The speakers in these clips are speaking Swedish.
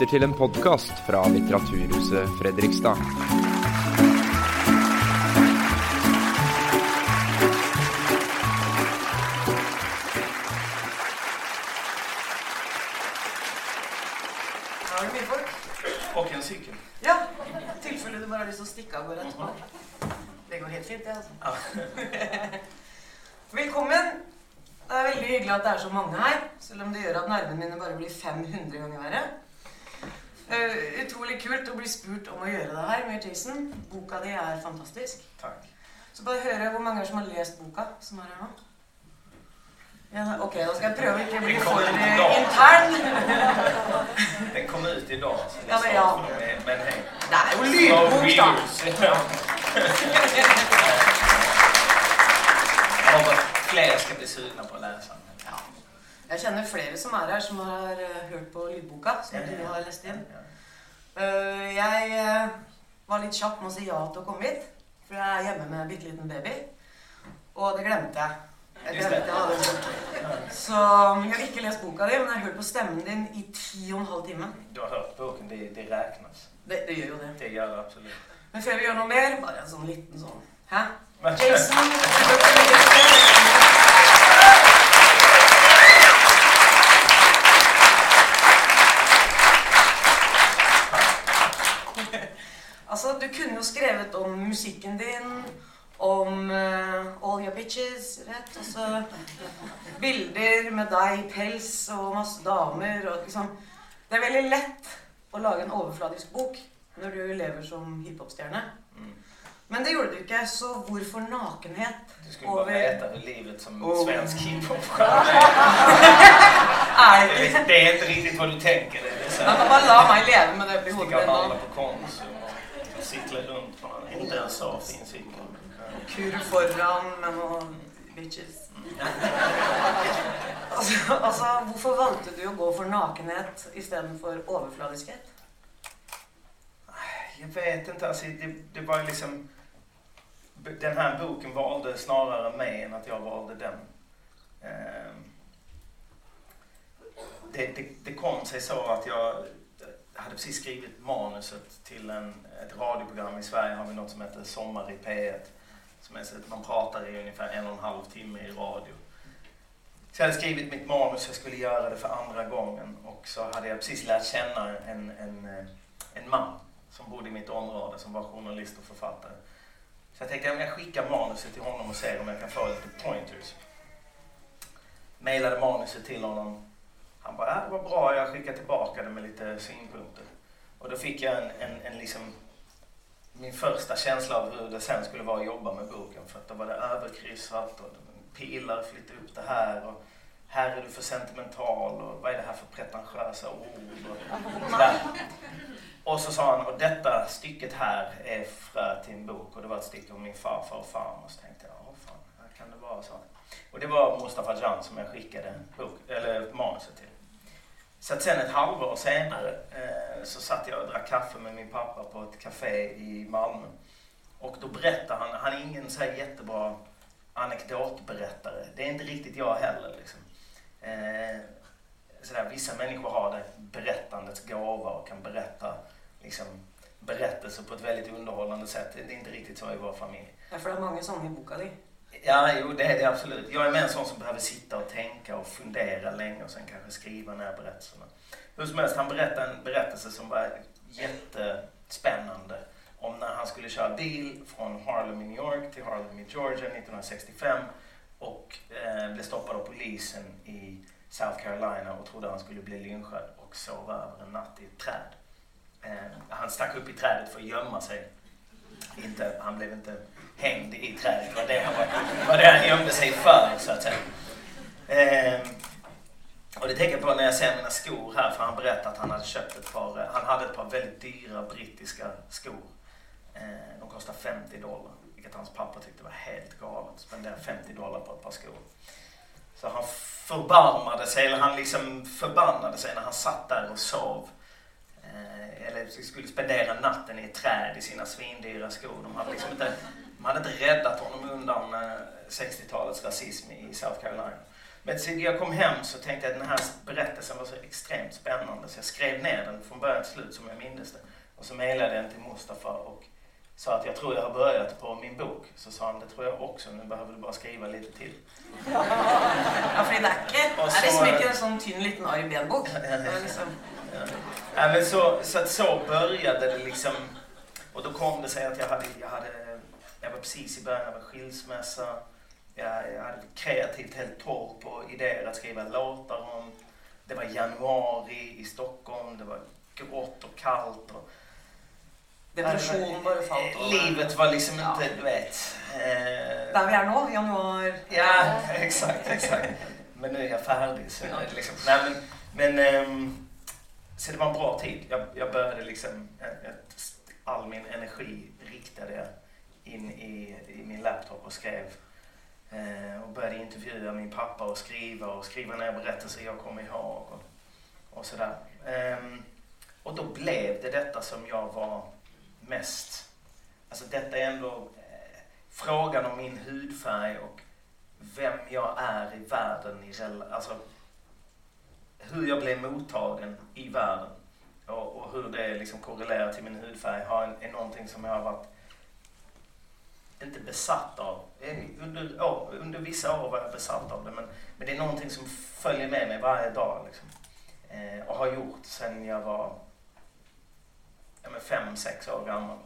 lytter til en podkast fra Litteraturhuset Fredrikstad. Er det mye folk. Och en cykel. Ja, i tilfelle du bare har lyst til å stikke av gårde etterpå. Det går helt fint, det, altså. Velkommen. Det er veldig hyggelig at det er så mange her, selv om det gjør at nervene mine bare blir 500 ganger verre. Eh, utrolig kult å bli spurt om å gjøre det her med Jason. Boka di er fantastisk. Tack. Så bare høre hvor mange er som har lest boka som er her nå. Ja, ok, da skal jeg prøve å ikke bli for eh, intern. Den kom ut idag. Så det Ja, men ja. Men, men hej. Det er jo lydbok, da. Ja. Jag hoppas fler ska bli sugna på att läsa den. Ja. Jeg kjenner flere som er her, som har eh, hørt på lydboka, som Ja, du har lest inn. Ja. Eh, jeg eh, var litt kjapp med å si ja til å komme hit, for jeg er hjemme med en liten baby. Og det glemte jeg. Jeg Just glemte det. jeg hadde en bok. Så jeg har ikke lest boka di, men jeg har hørt på stemmen din i ti og en halv time. Du har hört boken, det, det räknas. Det, det gjør jo det. Det gör det absolut. Men før vi gjør noe mer, bare en sånn liten Hæ? Men- Jason Altså, du kunne jo skrevet om musikken din, om eh, All Your Bitches, rett? Altså bilder med deg, pels og masse damer og liksom Det er veldig lett å lage en overfladisk bok når du lever som hiphop-stjerne. Mm. Men det gjorde du ikke, så hvorfor nakenhet Du skulle bara over veta hur livet som Oh. svensk hiphopstjärna är. Er det Det ikke är- Det är inte riktigt vad du tänker. Det är så Man kan här, bare la meg leve med det oppi hodet och mitt nå. Och cykla runt på en inte ens så fin cykel. Kur foran med noen bitches. Altså, altså, hvorfor valgte du å gå for nakenhet istedenfor overfladiskhet? Jag vet inte, alltså det, det var liksom... Den här boken valde snarare mig än att jag valde den. Ehm, Det, det, det kom sig så att jag hade precis skrivit manuset till en, ett radioprogram. I Sverige har vi något som heter Sommar i P1. Som är så att man pratar i ungefär en och en halv timme i radio. Så jag hade skrivit mitt manus, jag skulle göra det för andra gången. Och så hade jag precis lärt känna en, en, en man som bodde i mitt område som var journalist och författare. Så jag tänkte att jag skickar manuset till honom och ser om jag kan få lite pointers. Mailade manuset till honom. Han bara, det var bra, jag skickar tillbaka det med lite synpunkter. Och då fick jag en, en, en liksom, min första känsla av hur det sen skulle vara att jobba med boken. För att då var det överkryssat och pilar, flytta upp det här. Och här är du för sentimental och vad är det här för pretentiösa ord? Och sådär. Och så sa han, och detta stycket här är frö till en bok. Och det var ett stycke om min farfar och farmor. Så tänkte jag, åh fan, här kan det vara så. Och det var Mustafa Jan som jag skickade bok, eller manuset till. Så att sen ett halvår senare eh, så satt jag och drack kaffe med min pappa på ett café i Malmö. Och då berättade han, han är ingen så här jättebra anekdotberättare. Det är inte riktigt jag heller. Liksom. Eh, sådär, vissa människor har det berättandets gåva och kan berätta liksom, berättelser på ett väldigt underhållande sätt. Det är inte riktigt så i vår familj. Därför for det många sånger bokade i. Ja, jo, det är det absolut. Jag är mer en sån som behöver sitta och tänka och fundera länge och sen kanske skriva ner berättelserna. Hur som helst, han berättade en berättelse som var jättespännande om när han skulle köra bil från Harlem i New York till Harlem i Georgia 1965 och eh, blev stoppad av polisen i South Carolina och trodde han skulle bli lynchad och sov över en natt i ett träd. Eh, han stack upp i trädet för att gömma sig. Inte, han blev inte hängd i trädet. Det var det han, var, var det han gömde sig för, så att säga. Eh, och det tänker jag på när jag ser mina skor här, för han berättade att han hade köpt ett par, han hade ett par väldigt dyra brittiska skor. Eh, de kostade 50 dollar, vilket hans pappa tyckte var helt galet. Spendera 50 dollar på ett par skor. Så han förbarmade sig, eller han liksom förbannade sig när han satt där och sov. Eh, eller skulle spendera natten i ett träd i sina svindyra skor. De hade liksom inte, de hade inte räddat honom undan eh, 60-talets rasism i South Carolina. Men så jag kom hem så tänkte jag att den här berättelsen var så extremt spännande så jag skrev ner den från början till slut som jag mindes det. Och så mejlade jag den till Mustafa och sa att jag tror jag har börjat på min bok. Så sa han, det tror jag också, nu behöver du bara skriva lite till. Ja, för det är inte, Och det är så- inte en sån tynn liten AIB-bok. Liksom, Ja. Ja, men så, så, så började det liksom. Och då kom det sig att jag hade, jag hade, jag var precis i början av en skilsmässa. Jag, jag hade kreativt helt torr på idéer att skriva låtar om. Det var januari i Stockholm, det var grått och kallt. Och, depression bare falt over. Livet var liksom Ja. inte, du vet. Eh, Der vi er nå, januar. Ja, exakt, exakt. Men nu är jag färdig. Så är det liksom, nej, men, men, ehm, så det var en bra tid. Jag, jag började liksom, ett, ett, all min energi riktade jag in i, i min laptop och skrev. Eh, och började intervjua min pappa och skriva och skriva ner berättelser jag kom ihåg och, och sådär. Um, och då blev det detta som jag var mest, alltså detta är ändå eh, frågan om min hudfärg och vem jag är i världen, i, alltså hur jag blev mottagen i världen och, och hur det liksom korrelerar till min hudfärg har är någonting som jag har varit inte besatt av. Under, år, under vissa år var jag besatt av det men, men det är någonting som följer med mig varje dag. Liksom. Eh, och har gjort sedan jag var ja, men fem, sex år gammal.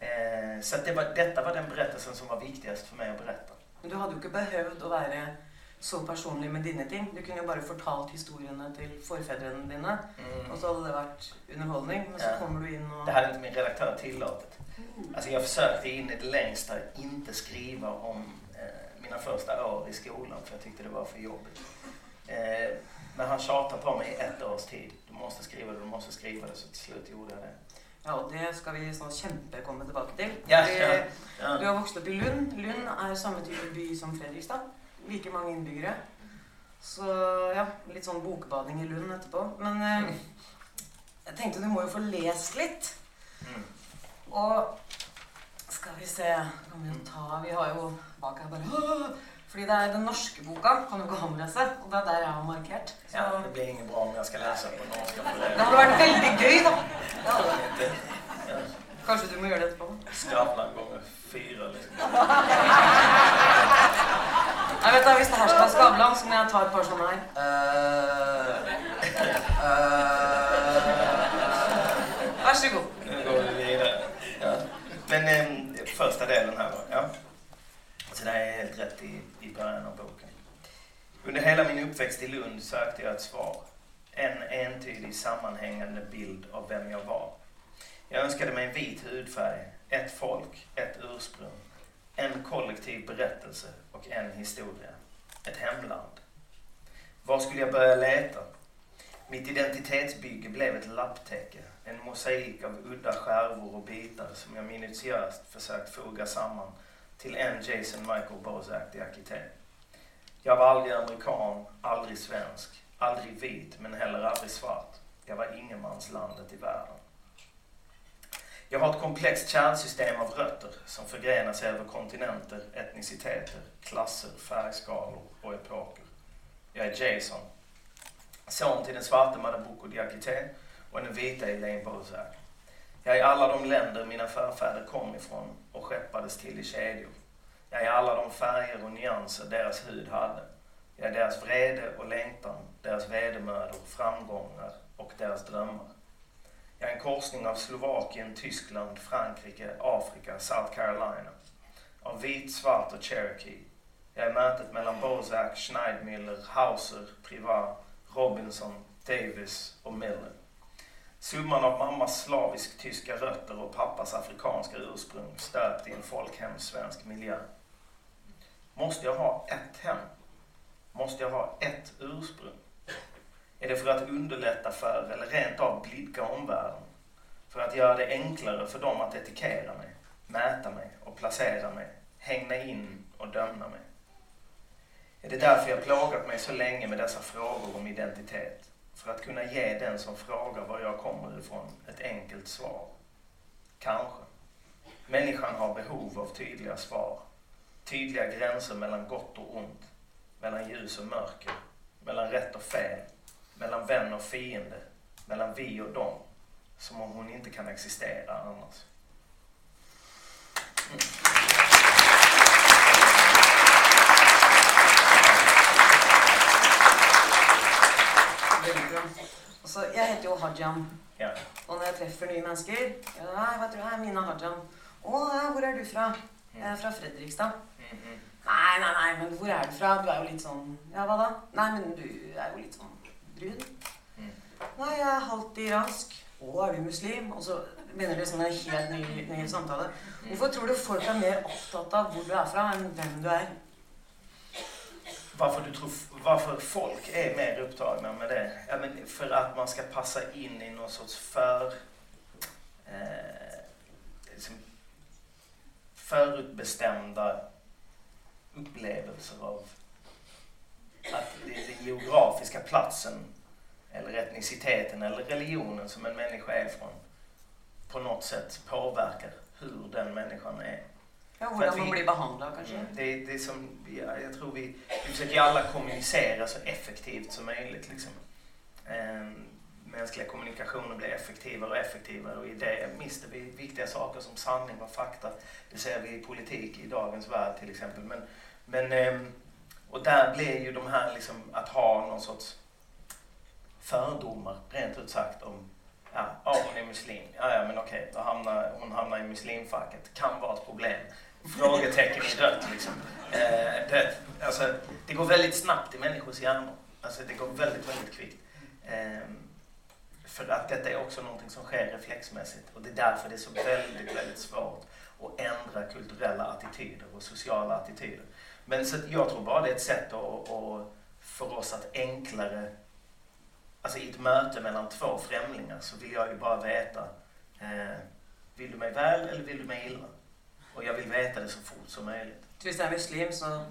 Eh, så att det var, detta var den berättelsen som var viktigast för mig att berätta. Men du hadde jo ikke behøvd å være så personlig med dine ting. Du kunne jo bare fortalt historiene til forfedrene dine, Mm. og så hadde det vært underholdning. Men så Ja. kommer du inn og Det hade inte min redaktör tillåtit. Alltså jag försökte in i det längsta inte skriva om eh, mina första år i skolan för jag tyckte det var för jobbigt. Eh, men han tjatade på mig i ett års tid. Du måste skriva det, du måste skriva det. Så till slut gjorde jag det. Ja, og det skal vi sånn kjempe komme tilbake til. Ja, Fordi ja, Du ja. har vokst opp i Lund. Lund er samme type by som Fredrikstad. Like mange innbyggere. Så ja, litt sånn bokbading i Lund etterpå. Men eh, jeg tenkte du må jo få lest litt. Mm. Og skal vi se Kan vi ta Vi har jo bak her bare! Fordi det er den norske boka, kan du ikke omlese. Og det er der jeg har markert. Så ja, det blir inget bra om jag ska läsa på norska för det det. hadde vært veldig gøy, da. Det det. Ja, Kanskje du må gjøre det etterpå. Skavlan gånger fyra liksom. Jeg vet da, Hvis det her skal være Skavlan, så må jeg ta et par sånne her. Vær så god. Nu går vi vidare. Ja. Men eh, första delen här då. Ja. Så det här är helt rätt i, i början av boken. Under hela min uppväxt i Lund sökte jag ett svar. En entydig sammanhängande bild av vem jag var. Jag önskade mig en vit hudfärg, ett folk, ett ursprung, en kollektiv berättelse och en historia. Ett hemland. Var skulle jag börja leta? Mitt identitetsbygge blev ett lapptäcke, en mosaik av udda skärvor och bitar som jag minutiöst försökt foga samman till en Jason Michael Bozak-diakité. Jag var aldrig amerikan, aldrig svensk, aldrig vit men heller aldrig svart. Jag var ingenmanslandet i världen. Jag har ett komplext kärnsystem av rötter som förgrenar sig över kontinenter, etniciteter, klasser, färgskalor och epoker. Jag är Jason, son till den svarte Madabuko Diakité och den vita Elaine Bozak. Jag är alla de länder mina förfäder kom ifrån och skeppades till i kedjor. Jag är alla de färger och nyanser deras hud hade. Jag är deras vrede och längtan, deras vedermödor, framgångar och deras drömmar. Jag är en korsning av Slovakien, Tyskland, Frankrike, Afrika, South Carolina. Av vit, svart och cherokee. Jag är mötet mellan Bozak, Schneidmüller, Hauser, Privat, Robinson, Davis och Miller. Summan av mammas slavisk-tyska rötter och pappas afrikanska ursprung stöpt i en folkhemssvensk miljö. Måste jag ha ett hem? Måste jag ha ett ursprung? Är det för att underlätta för eller rent av blidka omvärlden? För att göra det enklare för dem att etikera mig, mäta mig och placera mig, hänga in och döma mig? Är det därför jag plågat mig så länge med dessa frågor om identitet? För att kunna ge den som frågar var jag kommer ifrån ett enkelt svar? Kanske. Människan har behov av tydliga svar. Tydliga gränser mellan gott och ont. mellan ljus och mörker, mellan rätt och fel, mellan vän och fiende, mellan vi och dem. Som om hon inte kan existera annars. Mm. Veldig bra. Altså, jeg heter jo Hajan. Ja. Og når jeg treffer nye mennesker ja, hva tror du? Hei, Mina Hajan. Å, ja, hvor er du fra? Jeg er fra Fredrikstad. Mhm. Nei, nei, nei, men hvor er du fra? Du er jo litt sånn Ja, hva da? Nei, men du er jo litt sånn brun. Mm. Nei, jeg er halvt iransk. Å, er du muslim? Og så begynner det en helt ny, ny samtale. Hvorfor tror du folk er mer opptatt av hvor du er fra, enn hvem du er? Varför, du tror, varför folk är mer upptagna med det? Ja, men för att man ska passa in i någon sorts för... Eh, liksom, förutbestämda upplevelser av att det är den geografiska platsen eller etniciteten eller religionen som en människa är från på något sätt påverkar hur den människan är. Ja, hvordan at vi- man blir behandla, kanskje? Mm. Det, det som, ja, jag tror vi, vi försöker alla kommunicera så effektivt som möjligt. Liksom. Ehm, mänskliga kommunikationer blir effektivare och effektivare och i det mister vi viktiga saker som sanning och fakta. Det ser vi i politik i dagens värld till exempel. Men, men, ehm, och där blir ju de här liksom, att ha någon sorts fördomar rent ut sagt om Ja, ja hon är muslim. Ja, ja men okej, då hamnar, hon hamnar i muslimfacket. Kan vara ett problem. Frågetecken i rött liksom. Eh, det, alltså, det går väldigt snabbt i människors hjärnor. Alltså, det går väldigt, väldigt kvickt. Eh, för att detta är också någonting som sker reflexmässigt. Och det är därför det är så väldigt, väldigt svårt att ändra kulturella attityder och sociala attityder. Men så jag tror bara det är ett sätt att, att, för oss att enklare Alltså i ett möte mellan två främlingar så vill jag ju bara veta eh, Vill du mig väl eller vill du mig illa? Och jag vill veta det så fort som möjligt. Jeg er muslim, så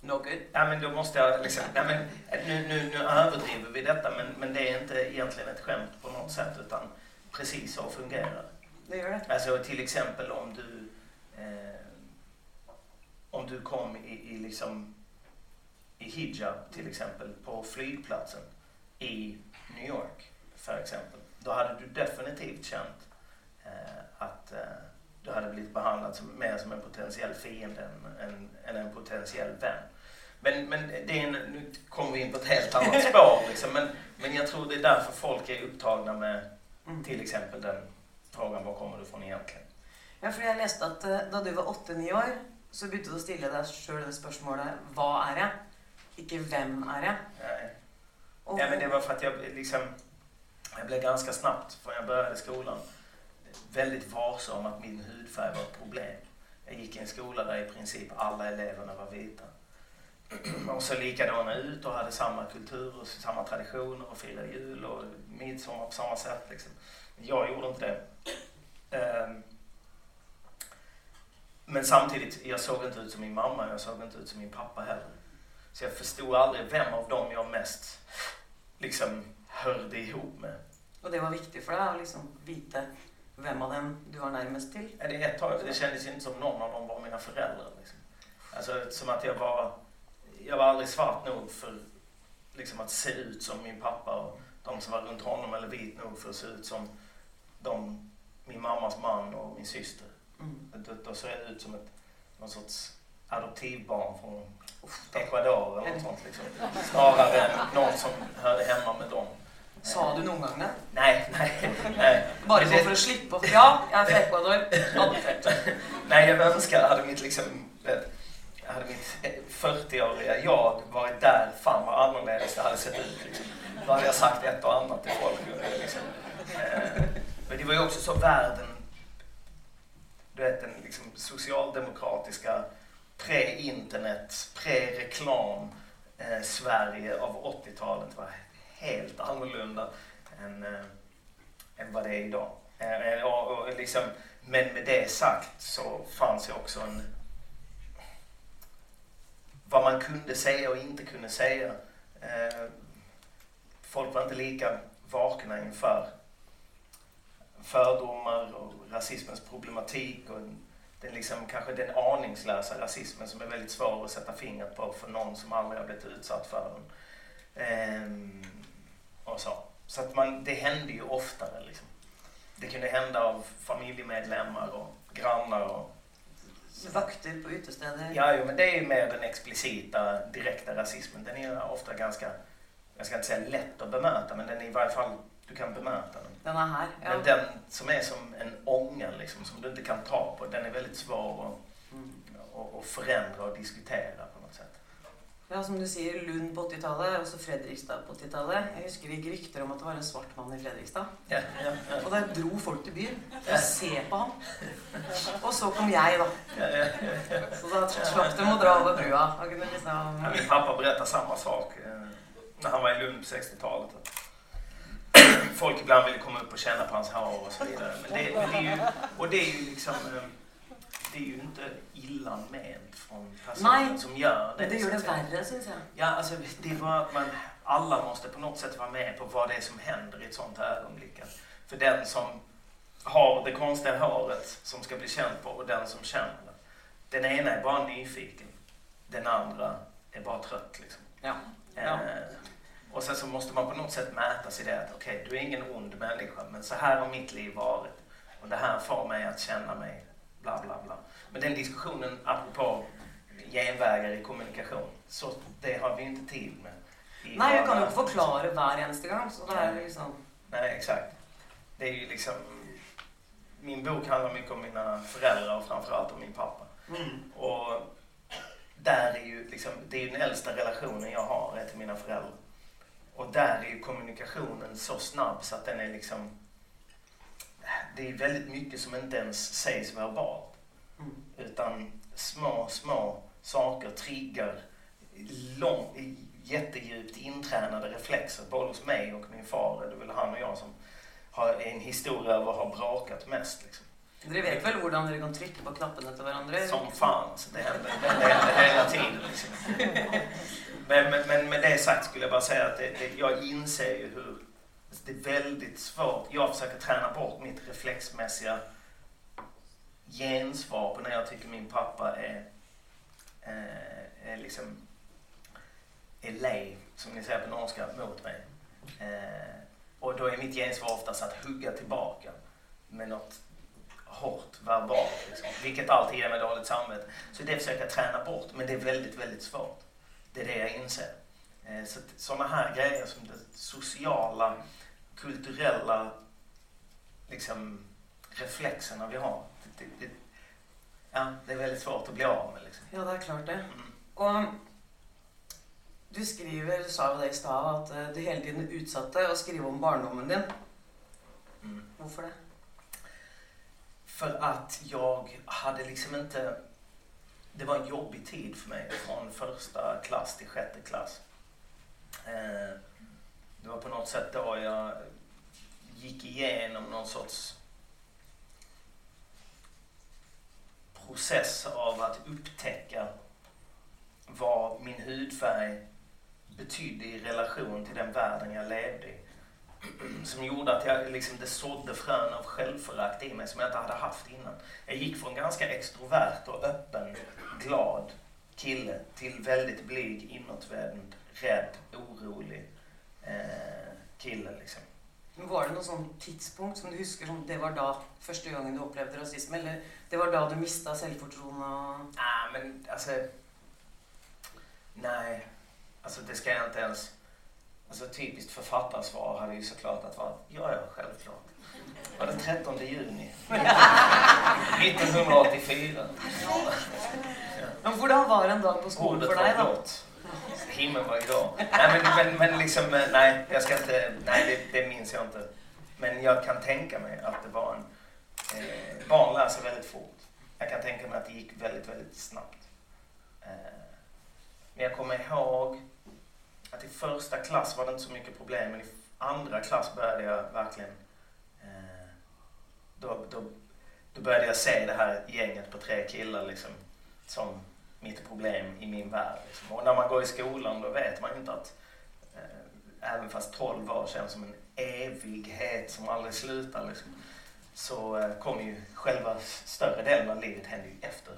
no good? Ja men då måste jag liksom, nej, men, nu, nu, nu överdriver vi detta men, men det är inte egentligen ett skämt på något sätt utan precis så fungerar det. Gjør det. Alltså till exempel om du eh, om du kom i, i liksom i hijab till exempel på flygplatsen i New York för exempel. Då hade du definitivt känt eh, att eh, du hade blivit behandlad som, mer som en potentiell fiende än, än, än en potentiell vän. Men, men det är en, nu kommer vi in på ett helt annat spår. Liksom. Men, men jag tror det är därför folk är upptagna med Mm. till exempel den frågan, var kommer du från egentligen? Ja, fordi jeg leste at eh, da du var åtte-ni år, så begynte du å stille deg sjøl det spørsmålet 'Hva er jeg?' Ikke 'Hvem er jeg?' Nej. Og, Ja, men det var för att jag liksom, jag blev ganska snabbt från jag började skolan väldigt varse om att min hudfärg var ett problem. Jag gick i en skola där i princip alla eleverna var vita. De såg likadana ut och hade samma kultur och samma traditioner och firade jul och midsommar på samma sätt. Liksom. Jag gjorde inte det. Ehm, men samtidigt, jag såg inte ut som min mamma, jag såg inte ut som min pappa heller. Så jag förstod aldrig vem av dem jag mest liksom hörde ihop med. Och det var viktigt för dig att liksom veta hvem av dem du var nærmest til? Ja, Det, ett tag, det kändes inte som någon av dem var mina föräldrar. Liksom. Alltså som att jag var, jag var aldrig svart nog för liksom, att se ut som min pappa och de som var runt honom eller vit nog för att se ut som de, min mammas man och min syster. Mm. Då, då såg jag ut som ett någon sorts adoptivbarn från Ecuador eller något sånt. Liksom. Snarare än någon som hörde hemma med dem. Sa du noen gang det? Nej, nej. nej. Bare Men sånn det- for å slippe å Ja, jeg er fra Ecuador. Adoptert. Nej, jag önskar hade mitt liksom... vet, Hade mitt eh, 40-åriga jag varit där, fan vad annorledes det hade sett ut. Liksom. Då hade jag sagt ett och annat till folk. eh, Liksom. Eh, Men det var ju också så världen... Du vet den liksom socialdemokratiska pre-internet, pre-reklam eh, Sverige av 80-talet var helt annorlunda än, eh, än vad det är idag. Eh, eh, och, och liksom, men med det sagt så fanns det också en... Vad man kunde säga och inte kunde säga. Eh, folk var inte lika vakna inför fördomar och rasismens problematik och den, liksom, kanske den aningslösa rasismen som är väldigt svår att sätta fingret på för någon som aldrig har blivit utsatt för den. Ehm, och så så att man, det hände ju oftare. Liksom. Det kunde hända av familjemedlemmar och grannar. Och, Vakter på utesteder. ja, jo, men det är ju mer den explicita, direkta rasismen. Den är ofta ganska, jag ska inte säga lätt att bemöta, men den är i varje fall, du kan bemöta den. Den är här. Ja. Men den som är som en ånga liksom, som du inte kan ta på, den är väldigt svår att, Mm. att, att förändra och diskutera. Ja, som du säger, Lund på 80-talet och så Fredrikstad på 80-talet. Jag husker det gick rykter om att det var en svart man i Fredrikstad. Ja, ja, ja. Och där drog folk till byn för att se på honom. Och så kom ja, ja. Så då slapp de att dra över brua. Liksom... min pappa berättar samma sak eh, när han var i Lund på 60-talet. Folk ibland ville komma upp och känna på hans hår och så vidare. Men det, men det är ju, och det är ju liksom, eh, det är ju inte illa ment från personen Nej, som gör det. Det gör det värre, syns jag. Ja, alltså det är bara att man, alla måste på något sätt vara med på vad det är som händer i ett sånt här ögonblick. För den som har det konstiga håret som ska bli känd på och den som känner det. Den ena är bara nyfiken. Den andra är bara trött liksom. Ja. Ja. Eh, och sen så måste man på något sätt mäta sig det att okej, du är ingen ond människa men så här har mitt liv varit. Och det här får mig att känna mig bla bla bla. Men den diskussionen apropå genvägar i kommunikation, så det har vi inte tid med. Nej, jag kan ju inte förklara varje eneste. Så det är liksom... Nej, exakt. Det är ju liksom... Min bok handlar mycket om mina föräldrar och framförallt om min pappa. Mm. Och där är ju liksom, det är ju den äldsta relationen jag har är till mina föräldrar. Och där är ju kommunikationen så snabb så att den är liksom... Det är väldigt mycket som inte ens sägs verbalt. Mm. Utan små, små saker triggar lång, jättedjupt intränade reflexer både hos mig och min far. Det är väl han och jag som har en historia av att ha brakat mest. Liksom. Ni vet väl hur ni kan trycka på knappen till varandra? Som fan. Så det händer, det händer hela tiden. Liksom. Men, men, men med det sagt skulle jag bara säga att det, det, jag inser ju hur det är väldigt svårt. Jag försöker träna bort mitt reflexmässiga gensvar på när jag tycker min pappa är, eh, är liksom är lej, som ni säger på norska, mot mig. Eh, och då är mitt gensvar oftast att hugga tillbaka med något hårt verbalt, liksom, vilket alltid ger mig dåligt samvete. Så det försöker jag träna bort, men det är väldigt, väldigt svårt. Det är det jag inser. Eh, så att sådana här grejer som det sociala, kulturella liksom, reflexerna vi har. Det, det, det, ja, det är väldigt svårt att bli av med. Liksom. Ja, det är klart det. Mm. Och du skriver, du sa det i stad, at eh, du hele tiden utsatte å skrive om barndommen din. Mm. Hvorfor det? För att jag hade liksom inte... Det var en jobbig tid för mig från första klass till sjätte klass. Eh, det var på något sätt då jag gick igenom någon sorts process av att upptäcka vad min hudfärg betydde i relation till den världen jag levde i. Som gjorde att jag liksom, det sådde frön av självförakt i mig som jag inte hade haft innan. Jag gick från ganska extrovert och öppen, glad kille till väldigt blyg, inåtvänd, rädd, orolig kille. Liksom. Men Var det noe sånn tidspunkt som du husker som det var da første gangen du opplevde rasisme? Eller det var da du mista selvfortroende og Nej, men alltså... Nej, alltså det ska jag inte ens... Alltså typiskt författarsvar hade ju såklart att vara, ja, ja, självklart. Var det 13 juni 1984. Men hvordan var en dag på skolen Ordet for var deg, da? blått. Himlen var grå. Nej, men, men, men liksom, eh, nej, jag ska inte, nej, det, det minns jag inte. Men jag kan tänka mig att det var en, eh, barn lär sig väldigt fort. Jag kan tänka mig att det gick väldigt, väldigt snabbt. Eh, men jag kommer ihåg att i första klass var det inte så mycket problem, men i andra klass började jag verkligen, eh, då, då, då började jag se det här gänget på tre killar liksom, som mitt problem i min värld. Liksom. Och när man går i skolan då vet man ju inte att eh, även fast 12 år känns som en evighet som aldrig slutar. Liksom. så eh, kommer ju själva större delen av livet händer ju efter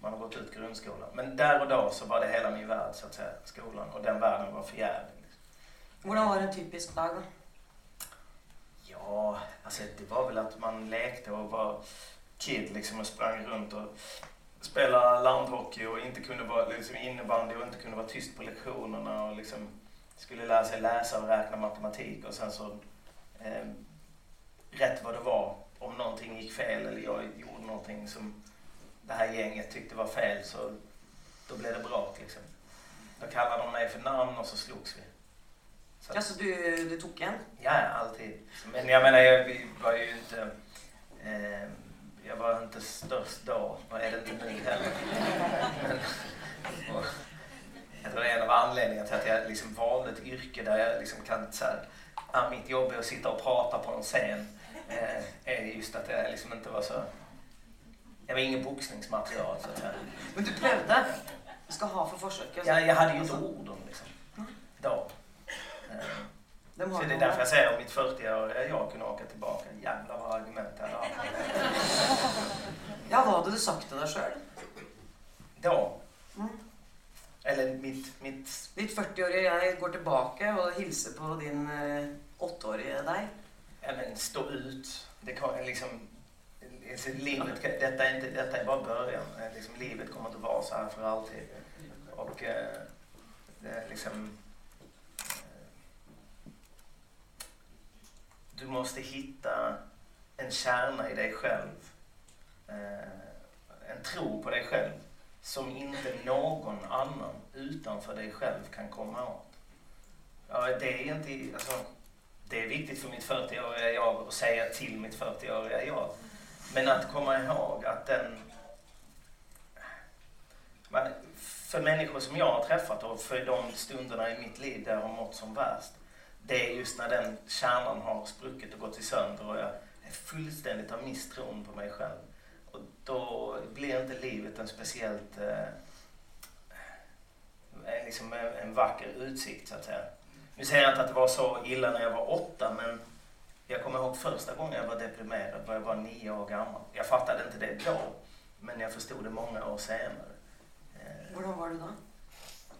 man har gått ut grundskolan. Men där och då så var det hela min värld, så att säga, skolan. Och den världen var för jävlig. Hur var en typisk dag då? Ja, alltså det var väl att man lekte och var kid liksom och sprang runt och spelade landhockey och inte kunde vara liksom innebandy och inte kunde vara tyst på lektionerna och liksom skulle lära sig läsa och räkna matematik och sen så eh, rätt vad det var om någonting gick fel eller jag gjorde någonting som det här gänget tyckte var fel så då blev det brak liksom. Då kallade de mig för namn och så slogs vi. Så. Alltså du, du tog en? Ja, alltid. Men jag menar, jag var ju inte... Eh, jag var inte störst då och är det inte nu heller. Men, och, jag tror det är en av anledningarna till att jag liksom valde ett yrke där jag liksom kan så här, ah, mitt jobb är att sitta och prata på en scen. Eh, är just att jag liksom inte var så jag var ingen boxningsmaterial så att säga. Men du prövade? Ska ha för försök? Ja, jag hade ju inte orden liksom. Då. De så det är därför jag säger om mitt 40-åriga jag kunde åka tillbaka. Jävlar vad argument jag hade Ja, vad hade du sagt till dig själv? Då? Mm. Eller mitt... mitt... Ditt 40-åriga jag går tillbaka och hälsar på din eh, 8-åriga dig. Ja, men stå ut. Det kan liksom Alltså, livet, detta, är inte, detta är bara början. Eh, liksom, livet kommer inte vara så här för alltid. Och eh, det liksom... du måste hitta en kärna i dig själv. Eh, en tro på dig själv som inte någon annan utanför dig själv kan komma åt. Ja, det är inte... Alltså, det är viktigt för mitt 40-åriga jag att säga till mitt 40-åriga jag men att komma ihåg att den... För människor som jag har träffat och för de stunderna i mitt liv där jag har mått som värst. Det är just när den kärnan har spruckit och gått i sönder och jag är fullständigt har misstron på mig själv. Och då blir inte livet en speciellt... Eh, liksom en vacker utsikt så att säga. Nu säger jag inte att det var så illa när jag var åtta men jag kommer ihåg första gången jag var deprimerad var jag var nio år gammal. Jag fattade inte det då, men jag förstod det många år senare. Hur var du då?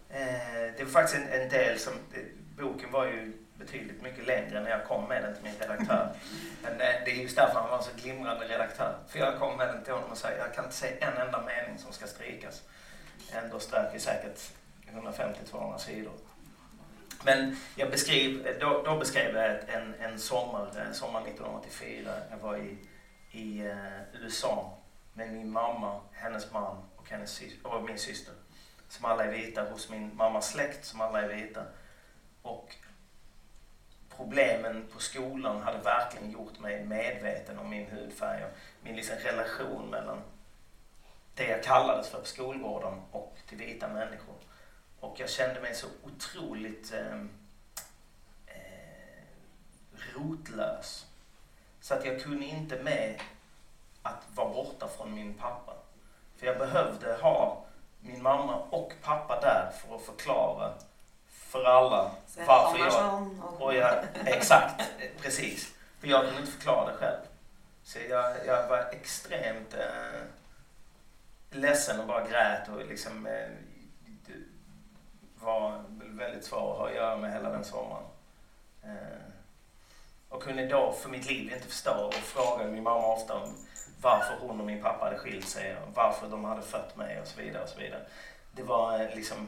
Eh, det var faktiskt en, en del som... Boken var ju betydligt mycket längre när jag kom med den till min redaktör. Men eh, det är just därför han var så glimrande redaktör. För jag kom med den till honom och sa jag kan inte säga en enda mening som ska strykas. Ändå strök vi säkert 150-200 sidor. Men jag beskrev, då, då beskrev jag en, en sommar, sommar 1984. Jag var i, i uh, USA med min mamma, hennes man och, hennes, och min syster. Som alla är vita, hos min mammas släkt som alla är vita. Och problemen på skolan hade verkligen gjort mig medveten om min hudfärg och min liksom relation mellan det jag kallades för på skolgården och till vita människor. Och jag kände mig så otroligt ehm, eh, rotlös. Så att jag kunde inte med att vara borta från min pappa. För jag behövde ha min mamma och pappa där för att förklara för alla varför jag... Och jag exakt, precis. För jag kunde inte förklara det själv. Så jag, jag var extremt eh, ledsen och bara grät och liksom eh, var väldigt svår att ha att göra med hela den sommaren. Eh, och kunde då för mitt liv inte förstå och frågade min mamma ofta om varför hon och min pappa hade skilt sig och varför de hade fött mig och så vidare. Och så vidare. Det var eh, liksom...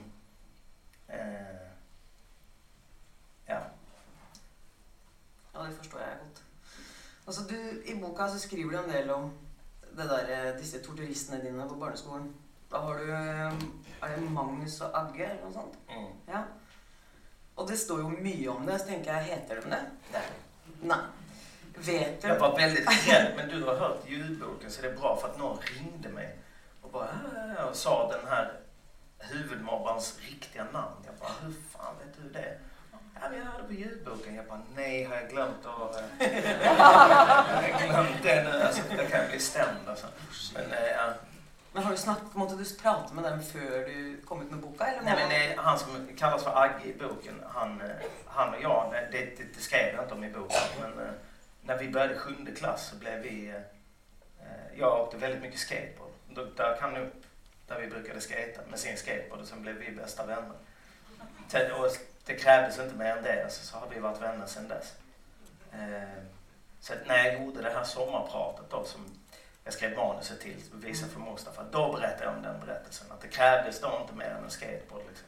Eh, ja. Ja, det förstår jag gott. Alltså, du, I boken så skriver du en del om det där, eh, disse torturistene dine på barneskolen. Da har du eh, Er det Magnus og Agge eller noe sånt? Mm. Ja. Og det står jo mye om det, så tenker jeg Heter de det? Nej. Nej. Vet du? Jag var väldigt rädd, men du har hört ljudboken så det är bra för att någon ringde mig och bara och sa den här huvudmobbarens riktiga namn. Jag bara, hur fan vet du det? Ja, men jag hörde på ljudboken. Jag bara, nej, har jag glömt att... Eh, har jag glömt det nu? Alltså, jag kan bli stämd alltså. Men, äh, ja. Men har du snabbt, måste du prata med dem för du kom ut med boken? Eller Nej, men nej, han som kallas för Agge i boken, han, eh, han och jag, det, det, det skrev jag inte om i boken, men när vi började sjunde klass så blev vi... Eh, jag åkte väldigt mycket skateboard. Då dök han upp där vi brukade skata med sin skateboard och sen blev vi bästa vänner. Och det krävdes inte mer än det, alltså, så har vi varit vänner sedan dess. Eh, så när jag gjorde det här sommarpratet då som jag skrev manuset till visade för Mustafa, då berättade jag om den berättelsen. Att det krävdes då inte mer än en skateboard. Liksom.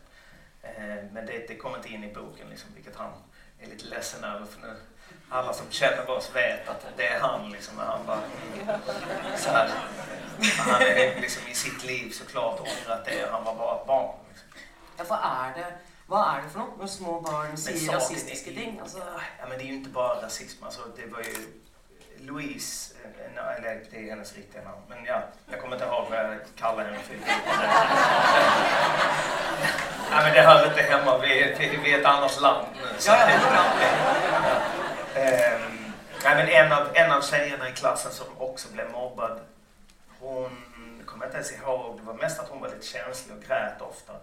Eh, men det, det kom inte in i boken, liksom, vilket han är lite ledsen över. För nu, alla som känner oss vet att det är han. Liksom, han, bara, så här, han är liksom i sitt liv såklart ångrat det. Han var bara ett barn. Liksom. Ja, vad är det? Vad är det för något när små barn säger rasistiska ting? Alltså... Ja, men det är ju inte bara rasism. Alltså, det var ju Louise, eller det är hennes riktiga namn, men ja, jag kommer inte ihåg vad jag kallar henne för. ja, men det hör inte hemma, vi, vi, vi är ett annat land nu. Så ja, ja, ja. Um, nej, men en av, en av tjejerna i klassen som också blev mobbad, hon kommer inte ens ihåg, det var mest att hon var lite känslig och grät ofta.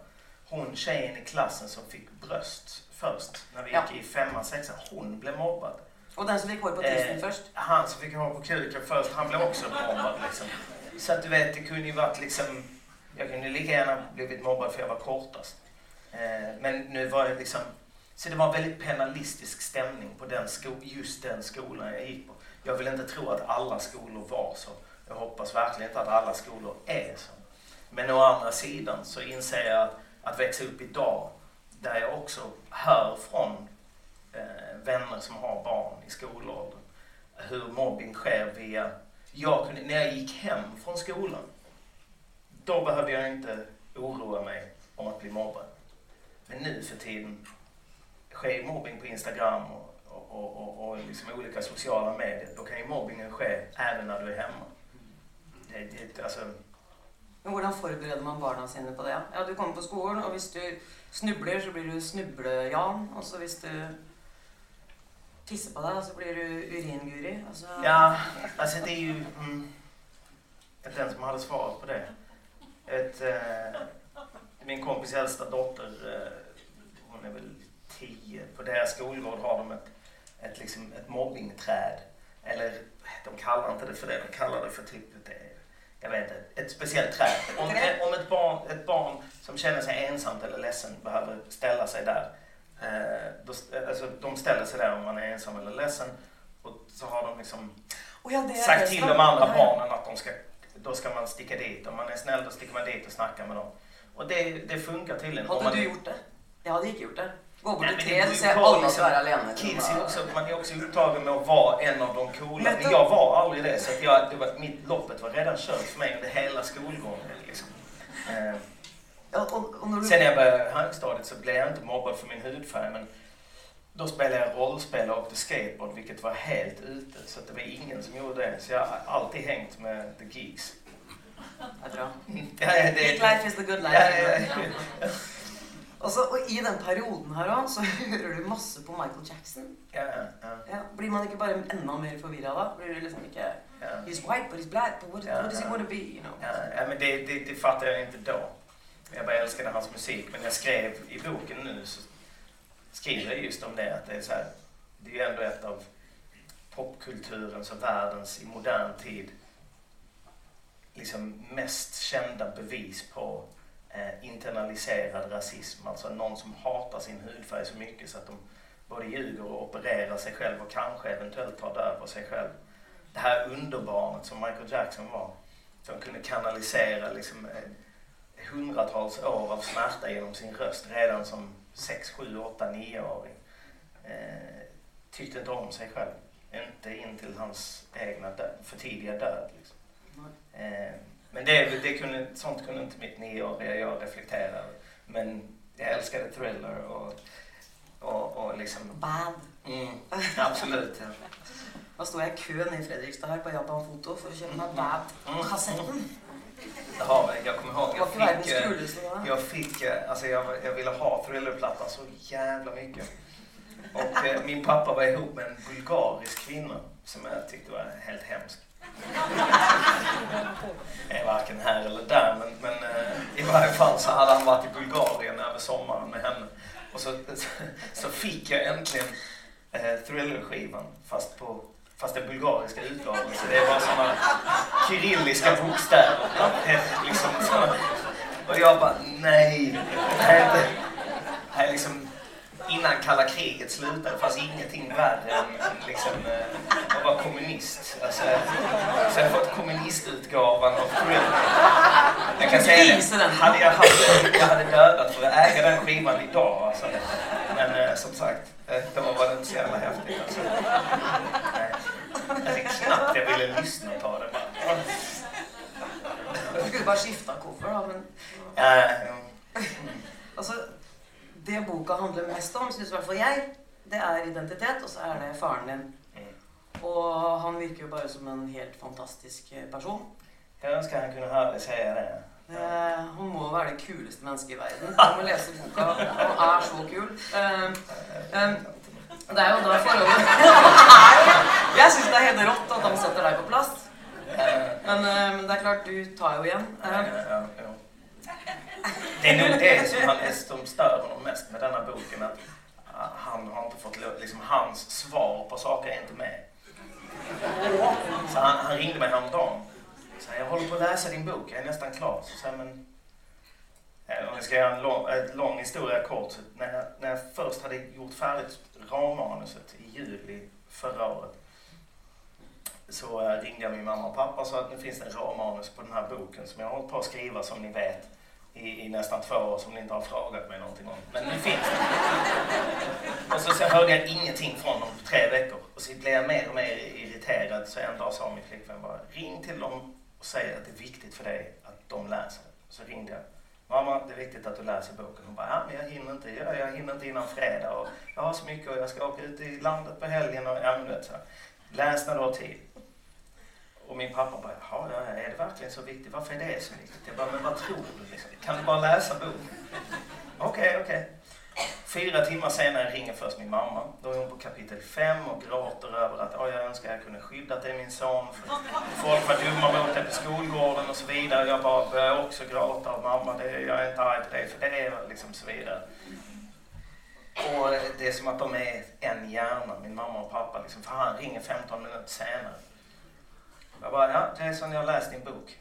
Hon tjejen i klassen som fick bröst först, när vi gick ja. i femman, sexan, hon blev mobbad. Och den som fick hår på tusen eh, först? Han som fick hår på kuken först, han blev också mobbad liksom. Så att du vet, det kunde ju varit liksom... Jag kunde lika gärna blivit mobbad för jag var kortast. Eh, men nu var det liksom... Så det var en väldigt penalistisk stämning på den sko just den skolan jag gick på. Jag vill inte tro att alla skolor var så. Jag hoppas verkligen inte att alla skolor är så. Men å andra sidan så inser jag att, att växa upp idag, där jag också hör från eh, vänner som har barn i skolåldern. Hur mobbing sker via... Jag kunde, när jag gick hem från skolan, då behövde jag inte oroa mig om att bli mobbad. Men nu för tiden sker mobbing på Instagram och, och, och, och liksom olika sociala medier. Då kan ju mobbingen ske även när du är hemma. Det, det, alltså... Men hur förbereder man barnen sina på det? Ja, du kommer på skolan och om du snubblar så blir du Snubble-Jan. Och så om du kissar på deg, så blir du uringuri. Altså... Ja, alltså det är ju... Mm, den som hade svarat på det. Ett, eh, min kompis äldsta dotter, eh, hon är väl tio. På deras skolgård har de ett, ett, liksom, ett mobbingträd. Eller de kallar inte det för det, de kallar det för typ det jag vet inte, ett speciellt träd. Om, om ett, barn, ett barn som känner sig ensamt eller ledsen behöver ställa sig där Eh, då, alltså, de ställer sig där om man är ensam eller ledsen och så har de liksom oh ja, sagt till de andra barnen att de ska, då ska man sticka dit. Om man är snäll då sticker man dit och snackar med dem. Och det, det funkar tydligen. Hade man, du gjort det? Jag hade inte gjort det. Gå till träd och säga alla vara alene. Kids är också, man är också upptagen med att vara en av de coola. Men jag var aldrig det. Så att jag, det var, mitt loppet var redan kört för mig under hela skolgången. Liksom. Eh, och, och du... Sen när jag började högstadiet så blev jag inte mobbad för min hudfärg men då spelade jag rollspel och åkte skateboard vilket var helt ute så det var ingen som gjorde det. Så jag har alltid hängt med the geeks. Vad bra. Ja, det, life is the good life. Ja, ja, ja. Och, så, och i den perioden här så hör du massor på Michael Jackson. Ja, ja. ja. Blir man inte bara ännu mer förvirrad då? Blir det liksom inte... Ja. He's white but he's black, but what, what does he want to be? You know? ja, ja, men det, det, det fattar jag inte då. Jag bara älskade hans musik. Men jag skrev i boken nu så skriver jag just om det. Att det är så här, det är ju ändå ett av popkulturens och världens i modern tid liksom mest kända bevis på internaliserad rasism. Alltså någon som hatar sin hudfärg så mycket så att de både ljuger och opererar sig själv och kanske eventuellt tar död på sig själv. Det här underbarnet som Michael Jackson var, som kunde kanalisera liksom, eh, hundratals år av smärta genom sin röst redan som 6, 7, 8, 9-åring. Eh, tyckte inte om sig själv. Inte in till hans egna död, för tidiga död. Liksom. Eh, men det, det kunde, sånt kunde inte mitt nioåriga jag reflektera Men jag älskade Thriller och, och, och liksom... Bad. Mm, absolut. Ja. Då stod jag i kön i Fredrikstad på Japan Foto för att köpa mm. Bad-kassetten. Mm. Har jag. kommer ihåg. Jag fick, eh, jag fick, eh, alltså jag, jag ville ha thrillerplattan så jävla mycket. Och eh, min pappa var ihop med en bulgarisk kvinna som jag tyckte var helt hemsk. Jag är eh, varken här eller där men, men eh, i varje fall så hade han varit i Bulgarien över sommaren med henne. Och så, så, fick jag äntligen eh, thrillerskivan fast på Fast den bulgariska utgåvan. Så det är bara sådana kyrilliska bokstäver. Liksom så. Och jag bara, nej. Det här är, här liksom innan kalla kriget slutade fanns ingenting värre än liksom, eh, att vara kommunist. Alltså, så jag fått kommunistutgåvan av Thrill. Jag kan säga det, hade jag haft jag hade dödat för att äga den skivan idag. Alltså. Men eh, som sagt, eh, då var det inte så jävla häftigt. Alltså. Jag tänkte knappt jag ville lyssna på det. Bara. Du skulle bara skifta cover då, men... Ja, Altså, det boka handler mest om, syns i hvert fall jeg, det er identitet, og så er det faren din. Og han virker jo bare som en helt fantastisk eh, person. Jag önskar han kunde höra dig säga det. Eh, han må være det kuleste mennesket i verden. Du må lese boka. Han er så kul. Eh, eh, det er jo da forholdet Jeg syns det er helt rått at de setter deg på plass. Men, eh, men det er klart, du tar jo igjen. Det är nog det som, han, som stör honom mest med denna boken. Att han har inte fått, liksom, hans svar på saker är inte med. Så han, han ringde mig häromdagen. Så jag håller på att läsa din bok, jag är nästan klar. Så sa jag, men eh, Om jag ska göra en lång, en lång historia kort. Så när, jag, när jag först hade gjort färdigt rammanuset i juli förra året så eh, ringde jag min mamma och pappa och sa att nu finns det en rammanus på den här boken som jag har hållit på att skriva som ni vet i, i nästan två år som ni inte har frågat mig någonting om. Men nu finns det. Och så, så hörde jag ingenting från dem på tre veckor. Och så blev jag mer och mer irriterad så en dag sa min flickvän bara ring till dem och säg att det är viktigt för dig att de läser det. Så ringde jag. Mamma, det är viktigt att du läser boken. Hon bara, ja men jag hinner inte. jag, jag hinner inte innan fredag och jag har så mycket och jag ska åka ut i landet på helgen och ja men du vet så. Läs när du har tid. Och min pappa bara, jaha, är det verkligen så viktigt? Varför är det så viktigt? Jag bara, men vad tror du? Liksom? Kan du bara läsa boken? Okej, okej. Fyra timmar senare ringer först min mamma. Då är hon på kapitel fem och gråter över att "Åh, jag önskar jag kunde skyddat är min son. För folk var dumma mot det på skolgården och så vidare. Jag bara börjar också gråta och mamma, det, jag är inte arg på dig för det är liksom så vidare. Och det är som att de är en hjärna, min mamma och pappa. Liksom, för han ringer 15 minuter senare. Jag bara, ja, det är som jag har läst din bok.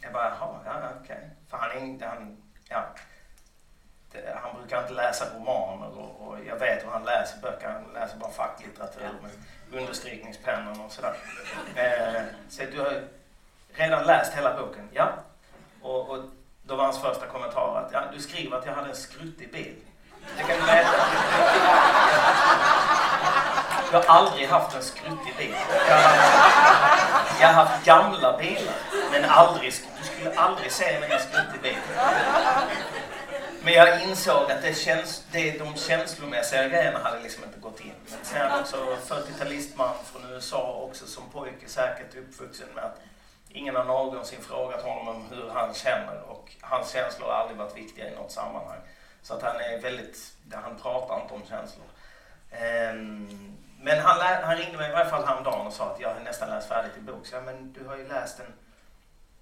Jag bara, jaha, ja, okej. För han är inte, han, ja. Det, han brukar inte läsa romaner och, och jag vet hur han läser böcker. Han läser bara facklitteratur med understrykningspennor och sådär. Eh, så du har redan läst hela boken? Ja. Och, och då var hans första kommentar att, ja, du skriver att jag hade en skruttig bil. Det kan du veta. Jag har aldrig haft en skruttig bil. Jag har haft, jag har haft gamla bilar, men aldrig, du skulle aldrig se mig i en skruttig bil. Men jag insåg att det känns, det, de känslomässiga grejerna hade liksom inte gått in. Men sen också 40-talistman från USA också som pojke säkert uppvuxen med att ingen har någonsin frågat honom om hur han känner och hans känslor har aldrig varit viktiga i något sammanhang. Så att han är väldigt, han pratar inte om känslor. Um, men han, lä- han ringde mig i varje fall häromdagen och sa att jag har nästan läst färdigt din bok. Så jag, men du har ju läst den